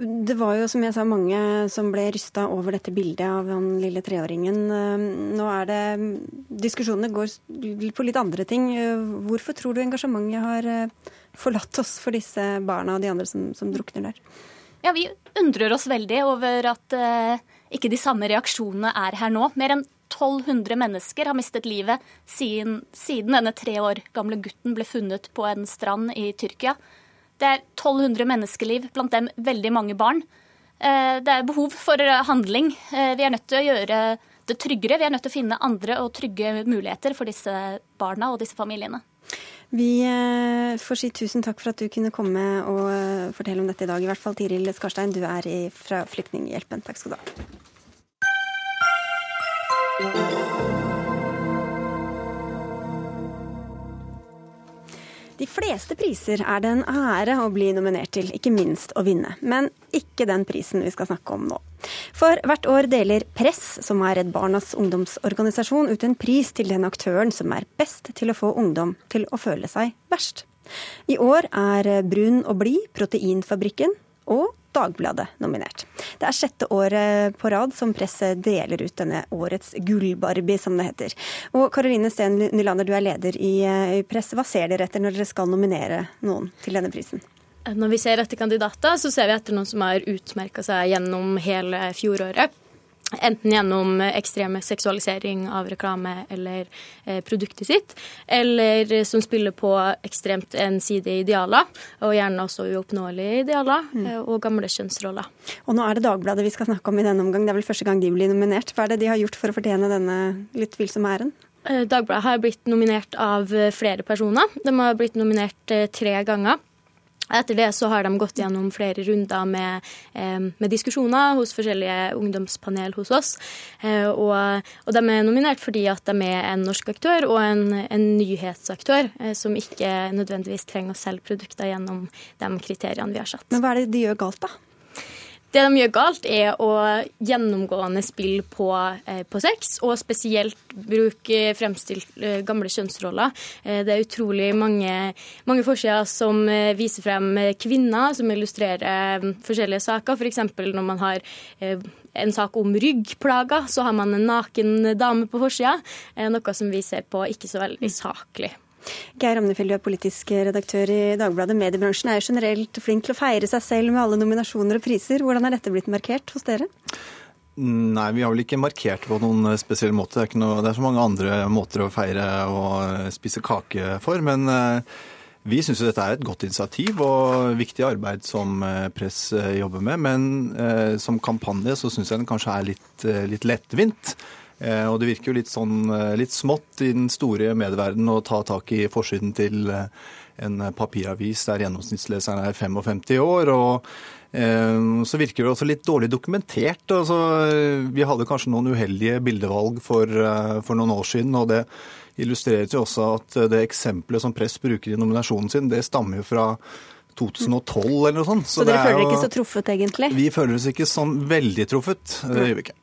Det var jo, som jeg sa, mange som ble rysta over dette bildet av den lille treåringen. Eh, nå er det Diskusjonene går på litt andre ting. Eh, hvorfor tror du engasjementet har forlatt oss for disse barna og de andre som, som drukner der? Ja, vi undrer oss veldig over at uh, ikke de samme reaksjonene er her nå. Mer enn 1200 mennesker har mistet livet siden, siden, denne tre år gamle gutten ble funnet på en strand i Tyrkia. Det er 1200 menneskeliv, blant dem veldig mange barn. Uh, det er behov for handling. Uh, vi er nødt til å gjøre det tryggere. Vi er nødt til å finne andre og trygge muligheter for disse barna og disse familiene. Vi eh, får si tusen takk for at du kunne komme og eh, fortelle om dette i dag. I hvert fall Tiril Skarstein, du er fra Flyktninghjelpen. Takk skal du ha. De fleste priser er det en ære å bli nominert til, ikke minst å vinne. Men ikke den prisen vi skal snakke om nå. For hvert år deler Press, som er Redd Barnas ungdomsorganisasjon, ut en pris til den aktøren som er best til å få ungdom til å føle seg verst. I år er Brun og blid Proteinfabrikken og Dagbladet nominert. Det er sjette året på rad som presset deler ut denne årets gullbarbie, som det heter. Og Karoline Steen Nylander, du er leder i Presse. Hva ser dere etter når dere skal nominere noen til denne prisen? Når vi ser etter kandidater, så ser vi etter noen som har utmerka seg gjennom hele fjoråret. Enten gjennom ekstreme seksualisering av reklame eller eh, produktet sitt, eller som spiller på ekstremt ensidige idealer, og gjerne også uoppnåelige idealer, mm. Eh, og gamle kjønnsroller. Og nå er det Dagbladet vi skal snakke om i denne omgang. Det er vel første gang de blir nominert. Hva er det de har gjort for å fortjene denne litt tvilsomme æren? Eh, Dagbladet har blitt nominert av flere personer. De har blitt nominert tre ganger. Etter det så har de gått gjennom flere runder med, med diskusjoner hos forskjellige ungdomspanel hos oss. Eh, og, og, de er nominert fordi at de er en norsk aktør og en, en nyhetsaktør eh, som ikke nødvendigvis trenger å selge produkter gjennom de kriteriene vi har satt. Men hva er det de gjør galt, da? Det de gjør galt, er å gjennomgående spille på, eh, på sex, og spesielt bruke fremstilt eh, gamle kjønnsroller. Eh, det er utrolig mange, mange forsider som eh, viser frem kvinner som illustrerer eh, forskjellige saker. F.eks. For når man har eh, en sak om ryggplager, så har man en naken dame på forsida. Noe som vi ser på ikke så veldig saklig. Geir Amnefjell, du er politisk redaktør i Dagbladet. Mediebransjen er jo generelt flink til å feire seg selv med alle nominasjoner og priser. Hvordan er dette blitt markert hos dere? Nei, vi har vel ikke markert på noen spesiell måte. Det er, noe, det er så mange andre måter å feire og spise kake for. Men eh, vi syns dette er et godt initiativ og viktig arbeid som eh, Press eh, jobber med. Men som kampanje så syns jeg den kanskje er litt, litt lettvint. Eh, og det virker jo litt sånn eh, litt smått i den store medieverdenen å ta tak i forsiden til eh, en papiravis der gjennomsnittsleseren er 55 år. og så virker det også litt dårlig dokumentert. Altså, vi hadde kanskje noen uheldige bildevalg for, for, noen år siden. og Det illustreres jo også at det eksempelet som Press bruker i nominasjonen sin, det stammer jo fra 2012 eller noe sånt. Så, så dere føler dere ikke så truffet, egentlig? Vi føler oss ikke sånn veldig truffet. Det gjør vi ikke.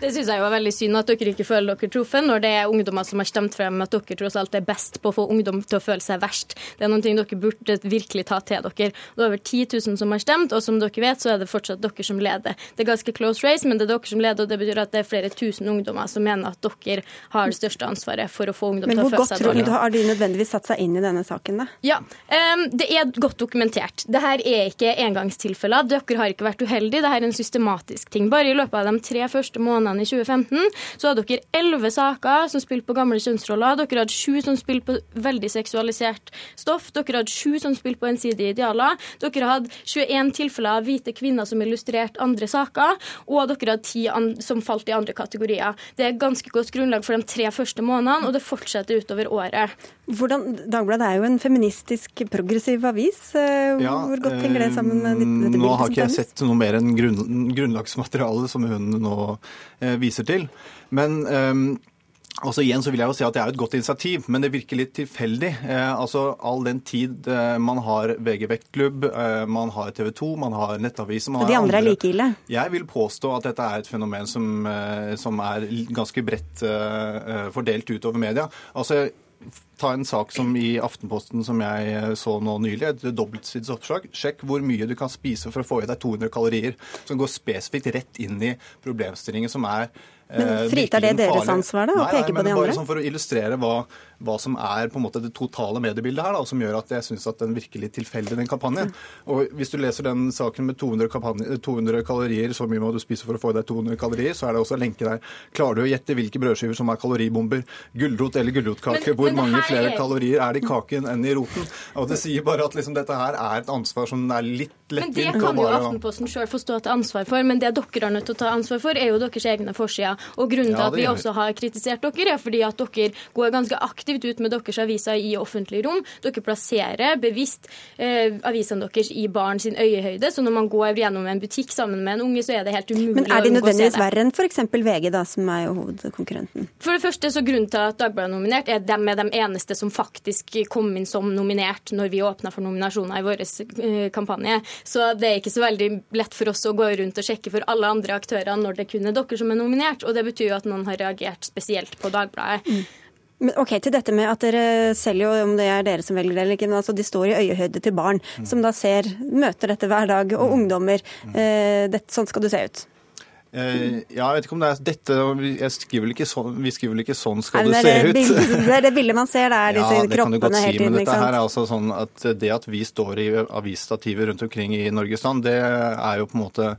Det syns jeg jo er veldig synd at dere ikke føler dere truffet, når det er ungdommer som har stemt frem at dere tross alt er best på å få ungdom til å føle seg verst. Det er noen ting dere burde virkelig ta til dere. Det er over 10 000 som har stemt, og som dere vet, så er det fortsatt dere som leder. Det er ganske close race, men det er dere som leder, og det betyr at det er flere tusen ungdommer som mener at dere har det største ansvaret for å få ungdom til å føle seg dårlig. Men hvor godt har de nødvendigvis satt seg inn i denne saken, da? Ja, um, det er godt dokumentert. Dette er ikke engangstilfeller. Dere har ikke vært uheldige, dette er en systematisk ting. Bare i løpet av de tre første månedene i 2015 så hadde dere elleve saker som spilte på gamle kjønnsroller. Dere hadde sju som spilte på veldig seksualisert stoff. Dere hadde sju som spilte på ensidige idealer. Dere hadde 21 tilfeller av hvite kvinner som illustrerte andre saker. Og dere hadde ti som falt i andre kategorier. Det er ganske godt grunnlag for de tre første månedene, og det fortsetter utover året. Hvordan, Dagbladet er jo en feministisk, progressiv avis. Hvor ja, Hvor godt henger det sammen med dette bildet? Nå har ikke jeg sett noe mer enn grunn, grunnlagsmaterialet som hun nå eh, viser til. Men Altså igjen så vil jeg jo si at Det er et godt initiativ, men det virker litt tilfeldig. Eh, altså All den tid eh, man har VG Vektklubb, eh, man har TV 2, man har Nettavisen man Og de andre, andre er like ille? Jeg vil påstå at dette er et fenomen som, eh, som er ganske bredt eh, fordelt utover media. Altså ta en sak som i Aftenposten som jeg eh, så nå nylig, et dobbeltsidsoppslag. Sjekk hvor mye du kan spise for å få i deg 200 kalorier. Som går spesifikt rett inn i problemstillingen som er men eh, Fritar det deres ansvar da, å peke på de andre? Bare sånn for å illustrere hva, hva som er på en måte det totale mediebildet her, da, som gjør at jeg syns at den virker litt tilfeldig, den kampanjen. Og hvis du leser den saken med 200, kampanje- 200 kalorier, så mye må du spise for å få i deg 200 kalorier, så er det også en lenke der. Klarer du å gjette hvilke brødskiver som er kaloribomber? Gulrot eller gulrotkake? Hvor mange flere er- kalorier er det i kaken enn i roten? Og det sier bare at liksom, dette her er et ansvar som er litt Men det kan jo Aftenposten sjøl få stå til ansvar for, men det dere er nødt til å ta ansvar for, er jo deres egne forsider. Og grunnen til Ja, at vi vi. også har kritisert dere, er fordi at dere går ganske aktivt ut med deres aviser i offentlig rom. Dere plasserer bevisst eh, avisene deres i barn sin øyehøyde, så når man går gjennom en butikk sammen med en unge, så er det helt umulig Men er de å unngå å se nødvendigvis verre enn f.eks. VG, da, som er jo hovedkonkurrenten? For det første så Grunnen til at Dagbladet er nominert, er at de er de eneste som faktisk kom inn som nominert når vi åpna for nominasjoner i vår eh, kampanje. Så det er ikke så veldig lett for oss å gå rundt og sjekke for alle andre aktører når det kun er dere som er nominert. Og det betyr jo at noen har reagert spesielt på Dagbladet. Men ok, til dette med at dere selger jo, om det er dere som velger det eller ikke, men altså de står i øyehøyde til barn, som da ser, møter dette hver dag, og ungdommer. Eh, dette, sånn skal du se ut. Eh, ja, jeg vet ikke om det er dette jeg skriver vel ikke sånn, Vi skriver vel ikke 'sånn skal Nei, det, er se ut'? det er det bildet man ser, det er disse ja, det kan du godt kroppene si, hele tiden. men dette her er altså sånn at det at vi står i avisstativer rundt omkring i Norges land, det er jo på en måte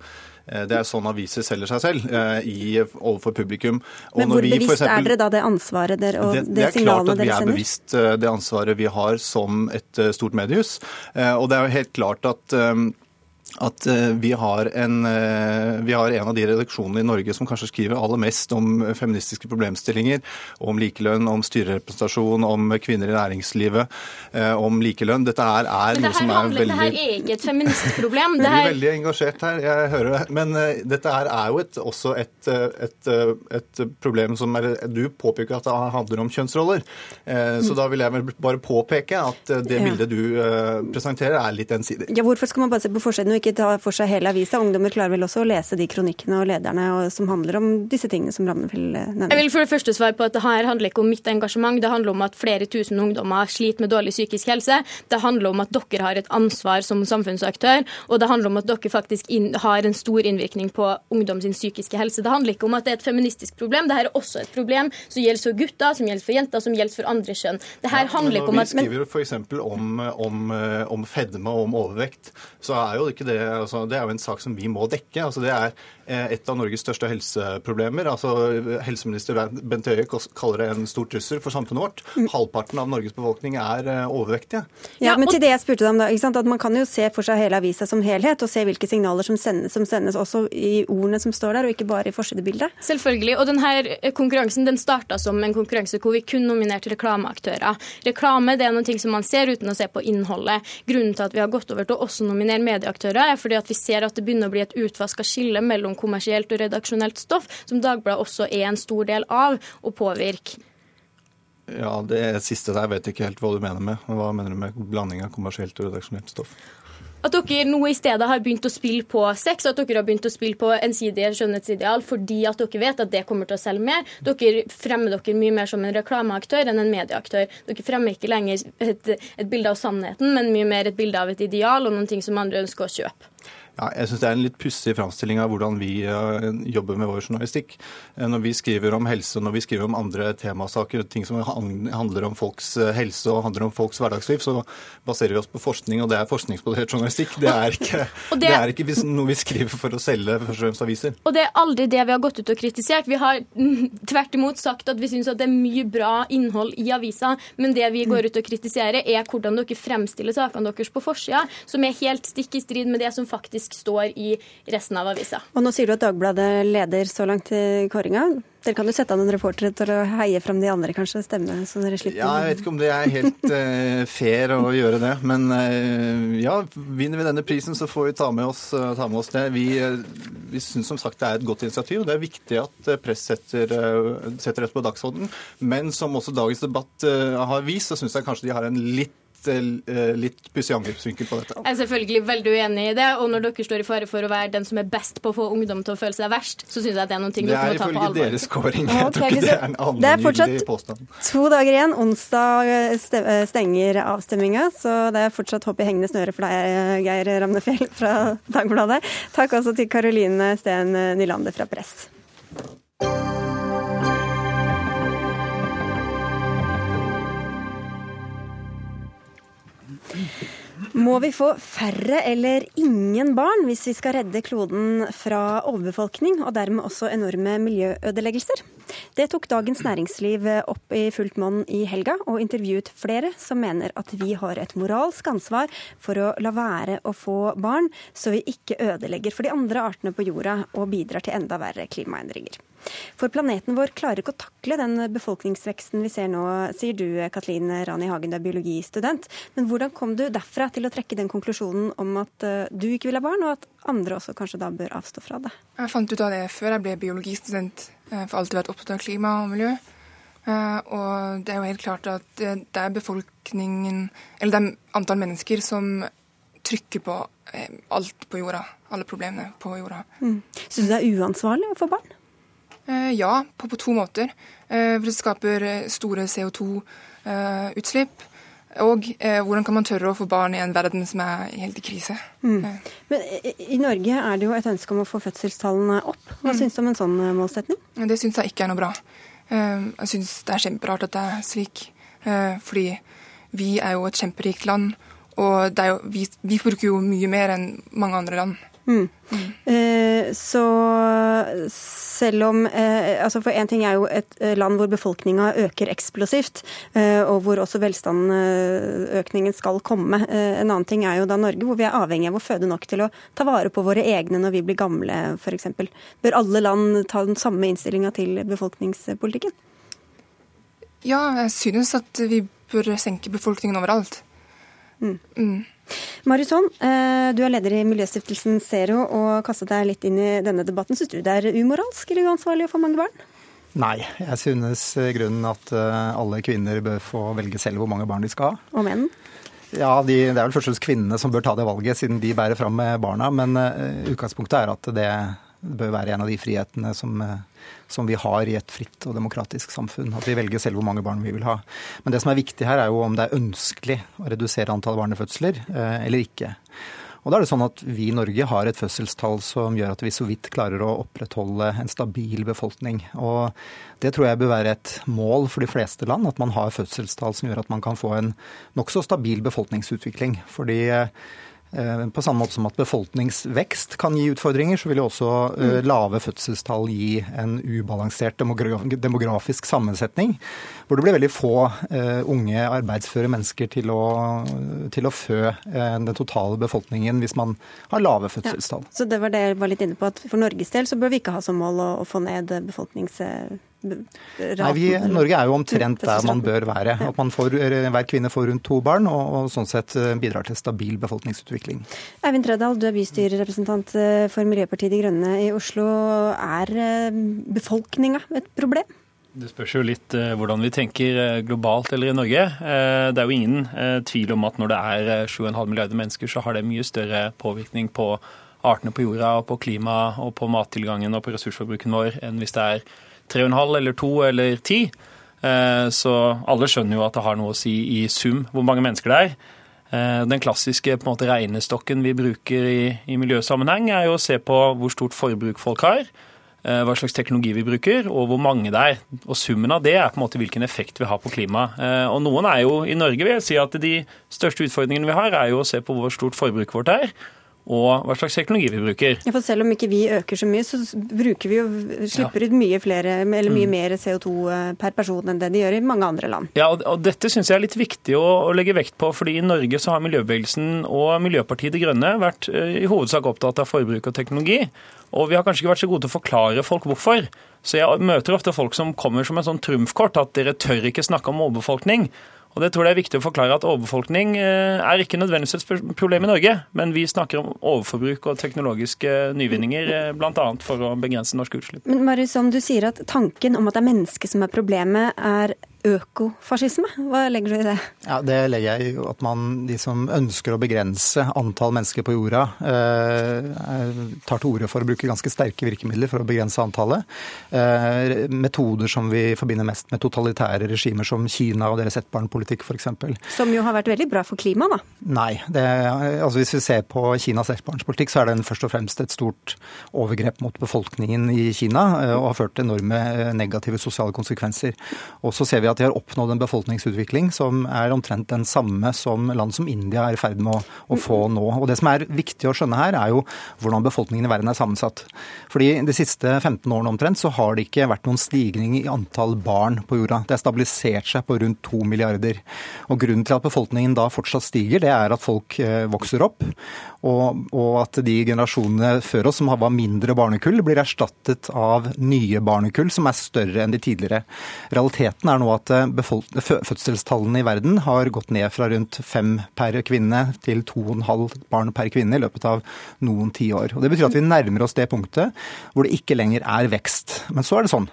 det er sånn aviser selger seg selv eh, i, overfor publikum. Og Men hvor vi bevisst eksempel- er dere da det ansvaret dere, og det, det, det er klart at vi er bevisst eh, det ansvaret vi har som et eh, stort mediehus. Eh, Og det er jo helt klart at eh, at eh, vi har, en, eh, vi har en av de redaksjonene i Norge som kanskje skriver aller mest om feministiske problemstillinger, om likelønn, om styrerepresentasjon, om kvinner i næringslivet, eh, om likelønn. Dette er, er noe som er handler, det veldig her er ikke et feministproblem. Det blir her, veldig engasjert her, jeg hører det. Men dette her er jo et, også et, et, et problem som er Du påpeker at det handler om kjønnsroller. Så da vil jeg vel bare påpeke at det bildet du presenterer, er litt ensidig. Ja, Hvorfor skal man bare se på forsiden ikke ta for seg hele avisa? Ungdommer klarer vel også å lese de kronikkene og lederne og, som handler om disse tingene som Ramnefield Jeg vil for det første svare på at det her handler ikke om mitt engasjement. Det handler om at flere tusen ungdommer sliter med dårlig psykisk helse. Det handler om at dere har et ansvar som samfunnsaktør, og det handler om at dere faktisk inn, har en stor innvirkning på ungdom sin psykiske helse. Det handler ikke om at det er et feministisk problem. Det her er også et problem som gjelder for gutter, som gjelder for jenter, som gjelder for andre kjønn. Det her handler ikke om at vi skriver f.eks. Om, om, eh, om fedme og om overvekt, så er jo ikke det altså, Det er jo en sak som vi må dekke. Altså, det er eh, et av Norges største helseproblemer. Altså, helseminister Bent Høie kaller det en stor trussel for samfunnet vårt. Mm. Halvparten av Norges befolkning er eh, overvektige. Ja, men til det jeg spurte deg om da, ikke sant? at Man kan jo se for seg hele avisa som helhet, og se hvilke signaler som sendes, som sendes også i ordene som står der, og ikke bare i forsidebildet. Selvfølgelig. Og denne konkurransen den starta som en konkurranse hvor vi kun nominerte reklameaktører. Reklame det er noe som man ser uten å se på innholdet. Grunnen til at vi har gått over til å også nominere medieaktører, er fordi at vi ser at det begynner å bli et utvaska skille mellom kommersielt og redaksjonelt stoff, som Dagbladet også er en stor del av, og påvirker. Ja, Det siste der vet jeg ikke helt hva du mener med. Hva mener du med blanding av kommersielt og redaksjonelt stoff? At dere nå i stedet har begynt å spille på sex, at dere har begynt å spille på ensidige skjønnhetsideal fordi at dere vet at det kommer til å selge mer. Dere fremmer dere mye mer som en reklameaktør enn en medieaktør. Dere fremmer ikke lenger et, et bilde av sannheten, men mye mer et bilde av et ideal og noen ting som andre ønsker å kjøpe. Ja, jeg syns det er en litt pussig framstilling av hvordan vi uh, jobber med vår journalistikk. Uh, når vi skriver om helse, når vi skriver om andre temasaker, ting som handler om folks uh, helse og handler om folks hverdagsliv, så baserer vi oss på forskning, og det er forskningsbasert journalistikk. Det er ikke, det... det- er ikke noe vi skriver for å selge først og fremst aviser. Og det er aldri det vi har gått ut og kritisert. Vi har tvert imot sagt at vi syns det er mye bra innhold i avisa, men det vi går ut og kritiserer, er hvordan dere fremstiller sakene deres på forsida, som er helt stikk i strid med det som faktisk står i resten av avisa. Og nå sier du at Dagbladet leder så langt i kåringa. Dere kan jo sette an en reportere til å heie frem de andre, kanskje, stemme, så dere slipper Ja, jeg vet ikke om det er helt uh, fair å gjøre det. Men uh, ja, vinner vi denne prisen, så får vi ta med oss, uh, ta med oss det. Vi, vi syns som sagt det er et godt initiativ. og Det er viktig at press setter, setter dette på dagsordenen. Men som også dagens debatt har vist, så syns jeg kanskje de har en litt litt pussig angrepsvinkel på dette. Jeg er selvfølgelig veldig uenig i det, og når dere står i fare for å være den som er best på å få ungdom til å føle seg verst, så syns jeg det er noen ting Det dere er må ta på ifølge alvor. deres scoring. Jeg tror ikke det er en Det er fortsatt påstand. to dager igjen. Onsdag stenger avstemminga, så det er fortsatt håp i hengende snøre for deg, Geir Ramnefjell fra Dagbladet. Takk også til Karoline Steen Nylander fra Press. Må vi få færre eller ingen barn hvis vi skal redde kloden fra overbefolkning, og dermed også enorme miljøødeleggelser? Det tok Dagens Næringsliv opp i fullt monn i helga, og intervjuet flere som mener at vi har et moralsk ansvar for å la være å få barn, så vi ikke ødelegger for de andre artene på jorda og bidrar til enda verre klimaendringer. For planeten vår klarer ikke å takle den befolkningsveksten vi ser nå, sier du Katlin Rani Hagen, du er biologistudent. Men hvordan kom du derfra til å trekke den konklusjonen om at eh, du ikke vil ha barn, og at andre også kanskje da bør avstå fra det? Jeg fant ut av det før jeg ble biologistudent, eh, for alltid vært opptatt av klima og miljø. Eh, og det er jo helt klart at det er befolkningen, eller det er antall mennesker som trykker på alt på jorda. Alle problemene på jorda. Mm. Syns du det er uansvarlig å få barn? Eh, ja, på, på to måter. Eh, for det skaper eh, store CO2-utslipp. Og hvordan kan man tørre å få barn i en verden som er helt i krise? Mm. Men I Norge er det jo et ønske om å få fødselstallene opp. Hva mm. syns du om en sånn målsetning? Det syns jeg ikke er noe bra. Jeg syns det er kjemperart at det er slik. Fordi vi er jo et kjemperikt land, og jo, vi, vi bruker jo mye mer enn mange andre land. Mm. Eh, så selv om eh, altså For én ting er jo et eh, land hvor befolkninga øker eksplosivt, eh, og hvor også velstandsøkningen skal komme. En annen ting er jo da Norge, hvor vi er avhengig av å føde nok til å ta vare på våre egne når vi blir gamle, f.eks. Bør alle land ta den samme innstillinga til befolkningspolitikken? Ja, jeg synes at vi bør senke befolkningen overalt. Mm. Mm. Marisson, eh, du er leder i Miljøstiftelsen Zero og kastet deg litt inn i denne debatten. Syns du det er umoralsk eller uansvarlig å få mange barn? Nei, jeg synes grunnen at eh, alle kvinner bør få velge selv hvor mange barn de skal ha. Og menn? Ja, de, Det er vel først og fremst kvinnene som bør ta det valget, siden de bærer fram med barna. Men uh, utgangspunktet er at det bør være en av de frihetene som uh, som vi har i et fritt og demokratisk samfunn. At vi velger selv hvor mange barn vi vil ha. Men det som er viktig her, er jo om det er ønskelig å redusere antall barnefødsler eh, eller ikke. Og da er det sånn at Vi i Norge har et fødselstall som gjør at vi så vidt klarer å opprettholde en stabil befolkning. Og Det tror jeg bør være et mål for de fleste land, at man har fødselstall som gjør at man kan få en nokså stabil befolkningsutvikling. Fordi eh, Eh, på samme måte som at befolkningsvekst kan gi utfordringer, så vil jo også eh, mm. lave fødselstall gi en ubalansert demografisk sammensetning. Hvor det blir veldig få uh, unge arbeidsføre mennesker til å, til å fø den totale befolkningen hvis man har lave fødselstall. Ja, så det var det jeg var litt inne på, at For Norges del så bør vi ikke ha som mål å, å få ned befolknings Nei, vi, Norge er jo omtrent der man bør være. At man får, hver kvinne får rundt to barn, og, og sånn sett eh, bidrar til stabil befolkningsutvikling. Eivind Tredal, du er bystyrerepresentant eh, for Miljøpartiet De Grønne i Oslo. Er eh, befolkninga et problem? Det spørs jo litt hvordan vi tenker globalt eller i Norge. Det er jo ingen tvil om at når det er 7,5 milliarder mennesker, så har det mye større påvirkning på artene på jorda og på klimaet og på mattilgangen og på ressursforbruken vår enn hvis det er 3,5 eller 2 eller 10. Eh, så alle skjønner jo at det har noe å si i sum hvor mange mennesker det er. Eh, den klassiske måte, regnestokken vi bruker i, i miljøsammenheng, er jo å se på hvor stort forbruk folk har, eh, hva slags teknologi vi bruker, og hvor mange det er. Og Summen av det er på en måte hvilken effekt vi har på klimaet. Og Noen er jo i Norge vil jeg si at de største utfordringene vi har, er jo å se på hvor stort forbruket vårt er og hva slags teknologi vi bruker. Ja, for Selv om ikke vi øker så mye, så bruker vi jo, slipper ut mye, flere, eller mye mm. mer CO2 eh, per person enn det de gjør i mange andre land. Ja, og, og Dette syns jeg er litt viktig å, å, legge vekt på. fordi I Norge så har miljøbevegelsen og Miljøpartiet De Grønne vært uh, i hovedsak opptatt av forbruk og teknologi. Og vi har kanskje ikke vært så gode til å forklare folk hvorfor. Så jeg møter ofte folk som kommer som en sånn trumfkort, at dere tør ikke snakke om overbefolkning. Og det tror jeg er viktig å forklare at Overbefolkning eh, er ikke nødvendigvis et problem i Norge, men vi snakker om overforbruk og teknologiske nyvinninger, eh, bl.a. for å begrense norske utslipp. Men Mariusson, du sier at tanken om at det er mennesket som er problemet, er økofascisme. Hva legger du i det? Ja, Det legger jeg i at man, de som ønsker å begrense antall mennesker på jorda, eh, tar til orde for å bruke ganske sterke virkemidler for å begrense antallet. Eh, metoder som vi forbinder mest med totalitære regimer som Kina og deres ettbarnpolitikk f.eks. Som jo har vært veldig bra for klimaet, da? Nei. Det, altså hvis vi ser på Kinas ettbarnspolitikk, så er den først og fremst et stort overgrep mot befolkningen i Kina, eh, og har ført til enorme eh, negative sosiale konsekvenser. Og så ser vi at at de har oppnådd en befolkningsutvikling som er omtrent den samme som land som India er i ferd med å, å få nå. Og Det som er viktig å skjønne her, er jo hvordan befolkningen i verden er sammensatt. Fordi De siste 15 årene omtrent så har det ikke vært noen stigning i antall barn på jorda. Det har stabilisert seg på rundt to milliarder. Og Grunnen til at befolkningen da fortsatt stiger, det er at folk eh, vokser opp, og, og at de generasjonene før oss som var mindre barnekull, blir erstattet av nye barnekull som er større enn de tidligere. Realiteten er nå at eh, fødselstallene i verden har gått ned fra rundt fem per kvinne til to og en halv barn per kvinne i løpet av noen tiår. Det betyr at vi nærmer oss det punktet hvor det ikke lenger er vekst. Men så er det sånn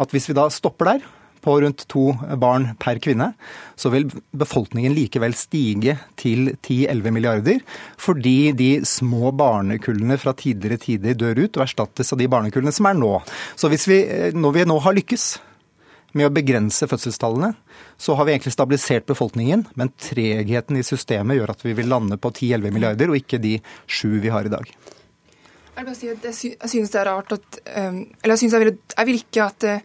at hvis vi da stopper der, på rundt to barn per kvinne, så vil befolkningen likevel stige til 10-11 milliarder, fordi de små barnekullene fra tidligere tider dør ut og erstattes av de barnekullene som er nå. Så hvis vi, når vi nå har lykkes med å begrense fødselstallene, så har vi egentlig stabilisert befolkningen, men tregheten i systemet gjør at vi vil lande på 10-11 milliarder, og ikke de sju vi har i dag. Jeg, synes det er rart at um, Eller jeg, jeg, vil, jeg vil ikke at Eh,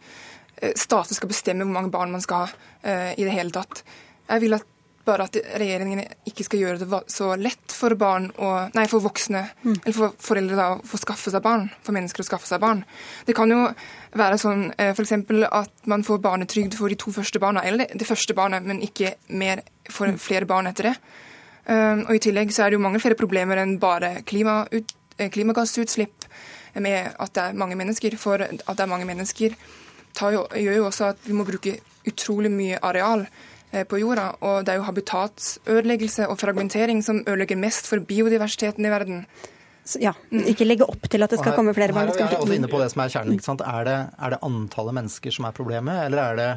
staten skal bestemme hvor mange barn man skal ha eh, i det hele tatt. Jeg vil at bare at regjeringen ikke skal gjøre det så lett for barn og, nei, for voksne, mm. eller for foreldre da, å få skaffe seg barn, for mennesker å skaffe seg barn. Det kan jo være sånn eh, f.eks. at man får barnetrygd for de to første barna, eller det første barnet, men ikke mer for mm. flere barn etter det. Og I tillegg så er det jo mange flere problemer enn bare klimagassutslipp med at det er mange mennesker. For at det er mange mennesker jo, gjør jo også at vi må bruke utrolig mye areal eh, på jorda. Og det er jo habitatsødeleggelse og fragmentering som ødelegger mest for biodiversiteten i verden. Ja, Ikke legge opp til at det skal komme flere barn. Her er vi også inne på det som er kjernen. ikke sant? Er det, er det antallet mennesker som er problemet, eller er det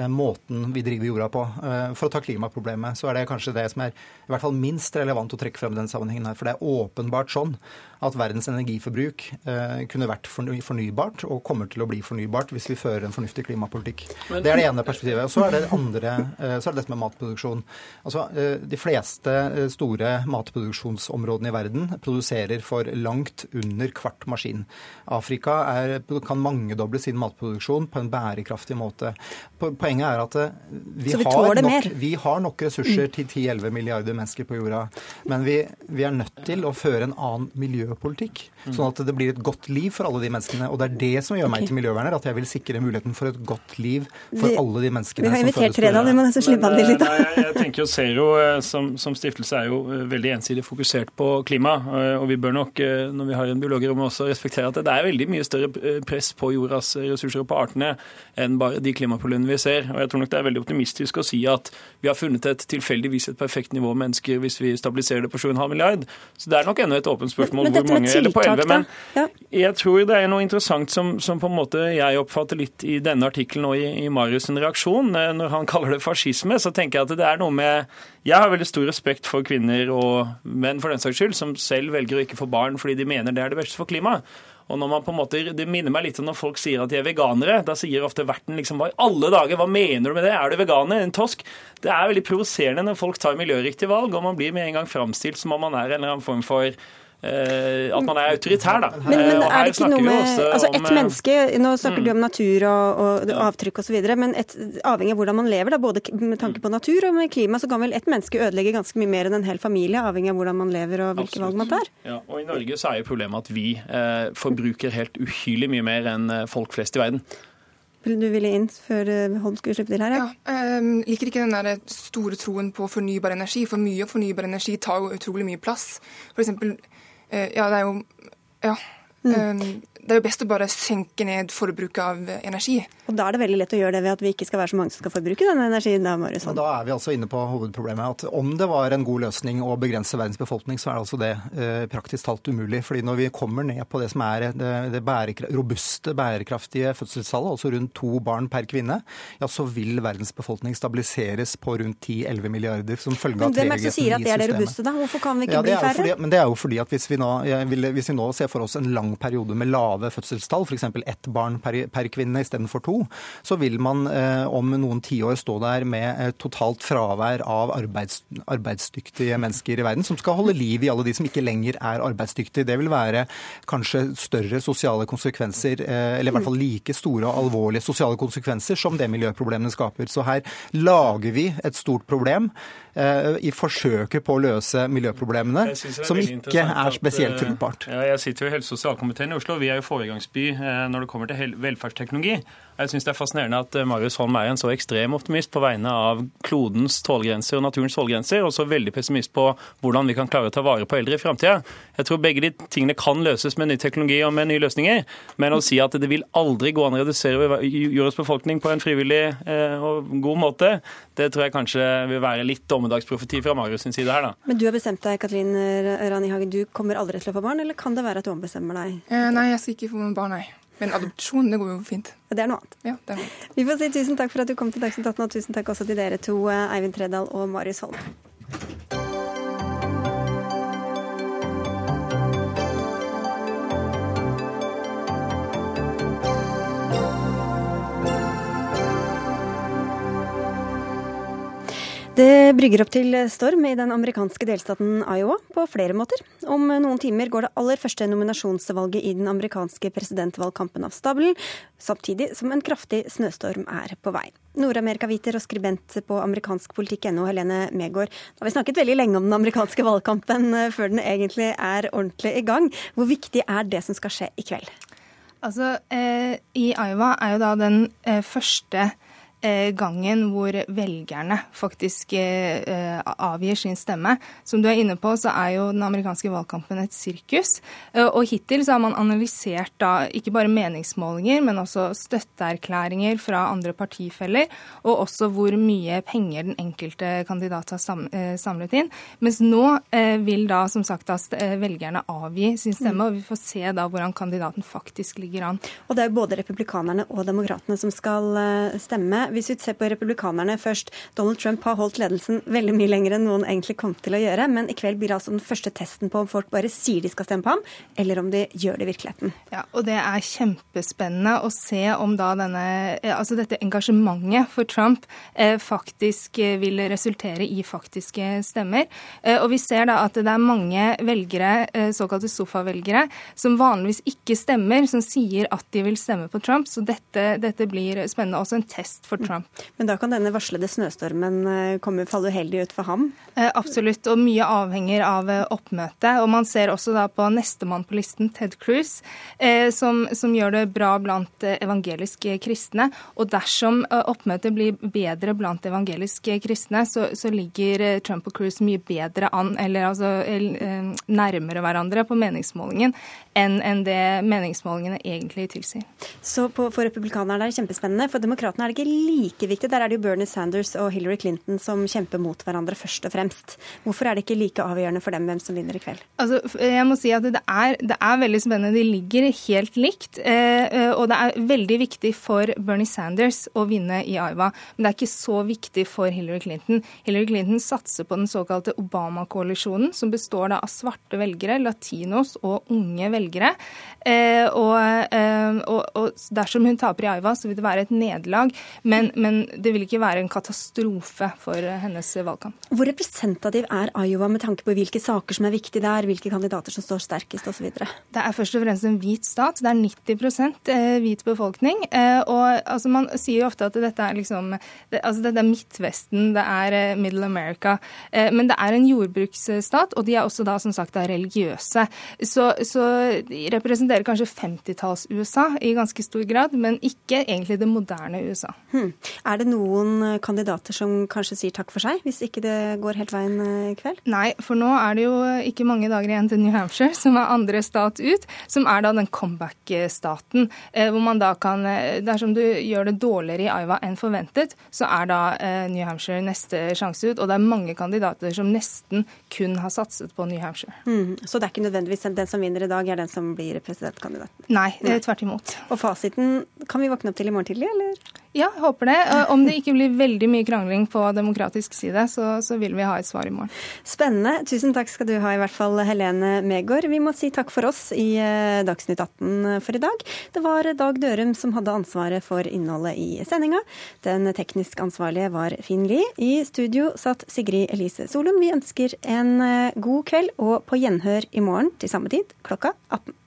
eh, måten vi driver jorda på. Eh, for å ta klimaproblemet, så er det kanskje det som er i hvert fall minst relevant å trekke frem i den sammenhengen her. For det er åpenbart sånn at verdens energiforbruk eh, kunne vært fornybart, og kommer til å bli fornybart hvis vi fører en fornuftig klimapolitikk. Men, det er det ene perspektivet. Og så er det andre, eh, så er det dette med matproduksjon. Altså, eh, De fleste store matproduksjonsområdene i verden produserer for langt under kvart maskin. Afrika er, kan mangedoble sin matproduksjon på en bærekraftig måte. Poenget er at vi, vi har, nok, vi har nok ressurser mm. til 10-11 milliarder mennesker på jorda, men vi, vi er nødt til å føre en annen miljø miljøpolitikk. Sånn at det blir et godt liv for alle de menneskene. Og det er det som gjør meg til miljøverner, at jeg vil sikre muligheten for et godt liv for vi, alle de menneskene som føles Vi har invitert Tredal, vi må nesten slippe han til litt. Nei, jeg, tenker jo Zero eh, som, som, stiftelse er jo eh, veldig ensidig fokusert på klima. Eh, og vi bør nok, når vi har en biolog i også respektere at det er veldig mye større press på jordas ressurser og på artene enn bare de klimaproblemene vi ser. Og jeg tror nok det er veldig optimistisk å si at vi har funnet et tilfeldigvis et perfekt nivå mennesker hvis vi stabiliserer det på 7,5 milliard. Så det er nok ennå et åpent spørsmål men, men hvor mange, med tiltak, 11. Men ja. jeg tror det er noe interessant som, som, på en måte jeg oppfatter litt i denne artikkelen og i, i Marius' reaksjon. Eh, når han kaller det fascisme, så tenker jeg at det er noe med Jeg har veldig stor respekt for kvinner og menn for den saks skyld, som selv velger å ikke få barn fordi de mener det er det beste for klimaet. Og når man på en måte, Det minner meg litt om når folk sier at de er veganere. Da sier ofte verten liksom hva i alle dager, hva mener du med det? Er du veganer? En tosk? Det er veldig provoserende når folk tar miljøriktige valg, og man blir med en gang framstilt som om man er en eller annen form for at man er autoritær, da. Men, men eh, er det ikke noe med altså Et eh, menneske, nå snakker mm. du om natur og, og avtrykk osv., men et, avhengig av hvordan man lever, da, både med tanke på natur og med klima, så kan vel et menneske ødelegge ganske mye mer enn en hel familie, avhengig av hvordan man lever og hvilke valg man tar? Ja, og I Norge så er jo problemet at vi eh, forbruker helt uhyrlig mye mer enn folk flest i verden. Du ville inn før Holm skulle slippe til her? Ja, ja um, liker ikke den der store troen på fornybar energi. For mye fornybar energi tar jo utrolig mye plass. For eksempel, Eh, ja, det er jo Ja. Mm. Um, det er jo best å bare senke ned forbruket av energi. Og Da er det veldig lett å gjøre det ved at vi ikke skal være så mange som skal forbruke denne energien. Da, Marius. da er vi altså inne på hovedproblemet. at Om det var en god løsning å begrense verdens befolkning, så er det altså det eh, praktisk talt umulig. fordi når vi kommer ned på det som er det, det bærekra robuste, bærekraftige fødselstallet, altså rundt to barn per kvinne, ja, så vil verdens befolkning stabiliseres på rundt 10-11 milliarder som følge av tregheten i systemet. Hvem er det som sier at det er det robuste, da? Hvorfor kan vi ikke ja, bli færre? Fordi, men det er jo fordi at hvis vi, nå, vil, hvis vi nå ser for oss en lang periode med lave lave fødselstall, f.eks. ett barn per, per kvinne istedenfor to, så vil man eh, om noen tiår stå der med eh, totalt fravær av arbeids, arbeidsdyktige mennesker i verden, som skal holde liv i alle de som ikke lenger er arbeidsdyktige. Det vil være kanskje større sosiale konsekvenser, eh, eller i hvert fall like store og alvorlige sosiale konsekvenser som det miljøproblemene skaper. Så her lager vi et stort problem i forsøket på å løse miljøproblemene, som ikke er spesielt eh, fruktbart. Ja, jeg sitter jo i helse- og sosialkomiteen i Oslo. Vi er jo foregangsby når det kommer til velferdsteknologi. Jeg syns det er fascinerende at Marius Holm er en så ekstrem optimist på vegne av klodens tålegrenser og naturens tålegrenser, og så veldig pessimist på hvordan vi kan klare å ta vare på eldre i framtida. Jeg tror begge de tingene kan løses med ny teknologi og med nye løsninger, men å si at det vil aldri gå an å redusere jordens befolkning på en frivillig og god måte, det tror jeg kanskje vil være litt dommedagsprofeti fra Marius sin side her, da. Men du har bestemt deg, Katrin Rani Hagen, du kommer aldri til å få barn, eller kan det være at du ombestemmer deg? Eh, nei, jeg skal ikke få barn, nei. Men adopsjon, det går jo fint. Det er noe annet. Ja, det er noe annet. Vi får si tusen takk for at du kom til Dagsnytt 18, og tusen takk også til dere to, Eivind Tredal og Marius Holm. Det brygger opp til storm i den amerikanske delstaten Iowa på flere måter. Om noen timer går det aller første nominasjonsvalget i den amerikanske presidentvalgkampen av stabelen, samtidig som en kraftig snøstorm er på vei. Nord-Amerikaviter og skribent på amerikanskpolitikk.no, Helene Megård. Da har vi snakket veldig lenge om den amerikanske valgkampen før den egentlig er ordentlig i gang. Hvor viktig er det som skal skje i kveld? Altså, eh, I Iowa er jo da den eh, første gangen hvor velgerne faktisk eh, avgir sin stemme. Som du er inne på, så er jo den amerikanske valgkampen et sirkus. Eh, og hittil så har man analysert da ikke bare meningsmålinger, men også støtteerklæringer fra andre partifeller, og også hvor mye penger den enkelte kandidat har eh, samlet inn. Mens nå vil da som sagt da velgerne avgi sin stemme, og vi får se da hvordan kandidaten faktisk ligger an. Og det er jo både republikanerne og demokratene som skal stemme hvis vi ser på republikanerne først. Donald Trump har holdt ledelsen veldig mye lenger enn noen egentlig kom til å gjøre, men i kveld blir det altså den første testen på om folk bare sier de skal stemme på ham, eller om de gjør det i virkeligheten. Ja, og det er kjempespennende å se om da denne, altså dette engasjementet for Trump eh, faktisk vil resultere i faktiske stemmer. Eh, og vi ser da at det er mange velgere, eh, såkalte sofavelgere, som vanligvis ikke stemmer, som sier at de vil stemme på Trump. Så dette, dette blir spennende. Også en test for Trump. Men da kan denne varslede snøstormen eh, komme falle uheldig ut for ham? Eh, absolutt, og mye avhenger av eh, oppmøtet. Og man ser også da på nestemann på listen, Ted Cruz, eh, som, som, gjør det bra blant evangelisk kristne. Og dersom oppmøtet blir bedre blant evangeliske kristne, så, så ligger Trump og Cruz mye bedre an, eller altså nærmere hverandre på meningsmålingen enn en det meningsmålingene egentlig tilsier. Så på, for republikanerne er det kjempespennende. For demokratene er det ikke like viktig. Der er det jo Bernie Sanders og Hillary Clinton som kjemper mot hverandre først og fremst. Hvorfor er det ikke like avgjørende for dem hvem som vinner i kveld? Altså, jeg må si at det er, det er veldig spennende. De ligger helt likt. Eh, og det er veldig viktig for Bernie Sanders å vinne i Iowa. Men det er ikke så viktig for Hillary Clinton. Hillary Clinton satser på den såkalte Obama-koalisjonen, som består av svarte velgere, latinos og unge velgere. Eh, og, eh, og, og, dersom hun taper i Iowa, så vil det være et nederlag. Men, men, det vil ikke være en katastrofe for hennes valgkamp. Hvor representativ er Iowa med tanke på hvilke saker som er viktige der, hvilke kandidater som står sterkest osv.? Det er først og fremst en hvit stat. Det er 90 eh, hvit befolkning. Og altså, man sier jo ofte at dette er liksom altså, Dette er Midtvesten, det er Middle America. Men det er en jordbruksstat, og de er også da som sagt da religiøse. Så, så de representerer kanskje 50-talls-USA i ganske stor grad, men ikke egentlig det moderne USA. Hmm. Er det noen kandidater som kanskje sier takk for seg, hvis ikke det går helt veien i kveld? Nei, for nå er det jo ikke mange dager igjen til New Hampshire, som er andre stat ut, som er da den comeback-staten, hvor man da kan Dersom du gjør det dårligere i Iowa enn forventet, så er da New Hampshire neste sjanse ut, og det er mange kandidater som nesten kun har satset på New Hampshire. Mm. Så det er ikke nødvendigvis den som vinner i dag, er den som blir presidentkandidat? Nei, Nei. tvert imot. Og fasiten kan vi våkne opp til i morgen tidlig, eller? Ja, jeg håper det. Om det ikke blir veldig mye krangling på demokratisk side, så, så vil vi ha et svar i morgen. Spennende. Tusen takk skal du ha, i hvert fall Helene Megård. Vi må si takk for oss i eh, Dagsnytt 18 for i dag. Det var Dag Dørum som hadde ansvaret for innholdet i sendinga. Den teknisk ansvarlige var Finn Lie. I studio satt Sigrid Elise Solum. Vi ønsker en eh, god kveld og på gjenhør i morgen til samme tid klokka 18.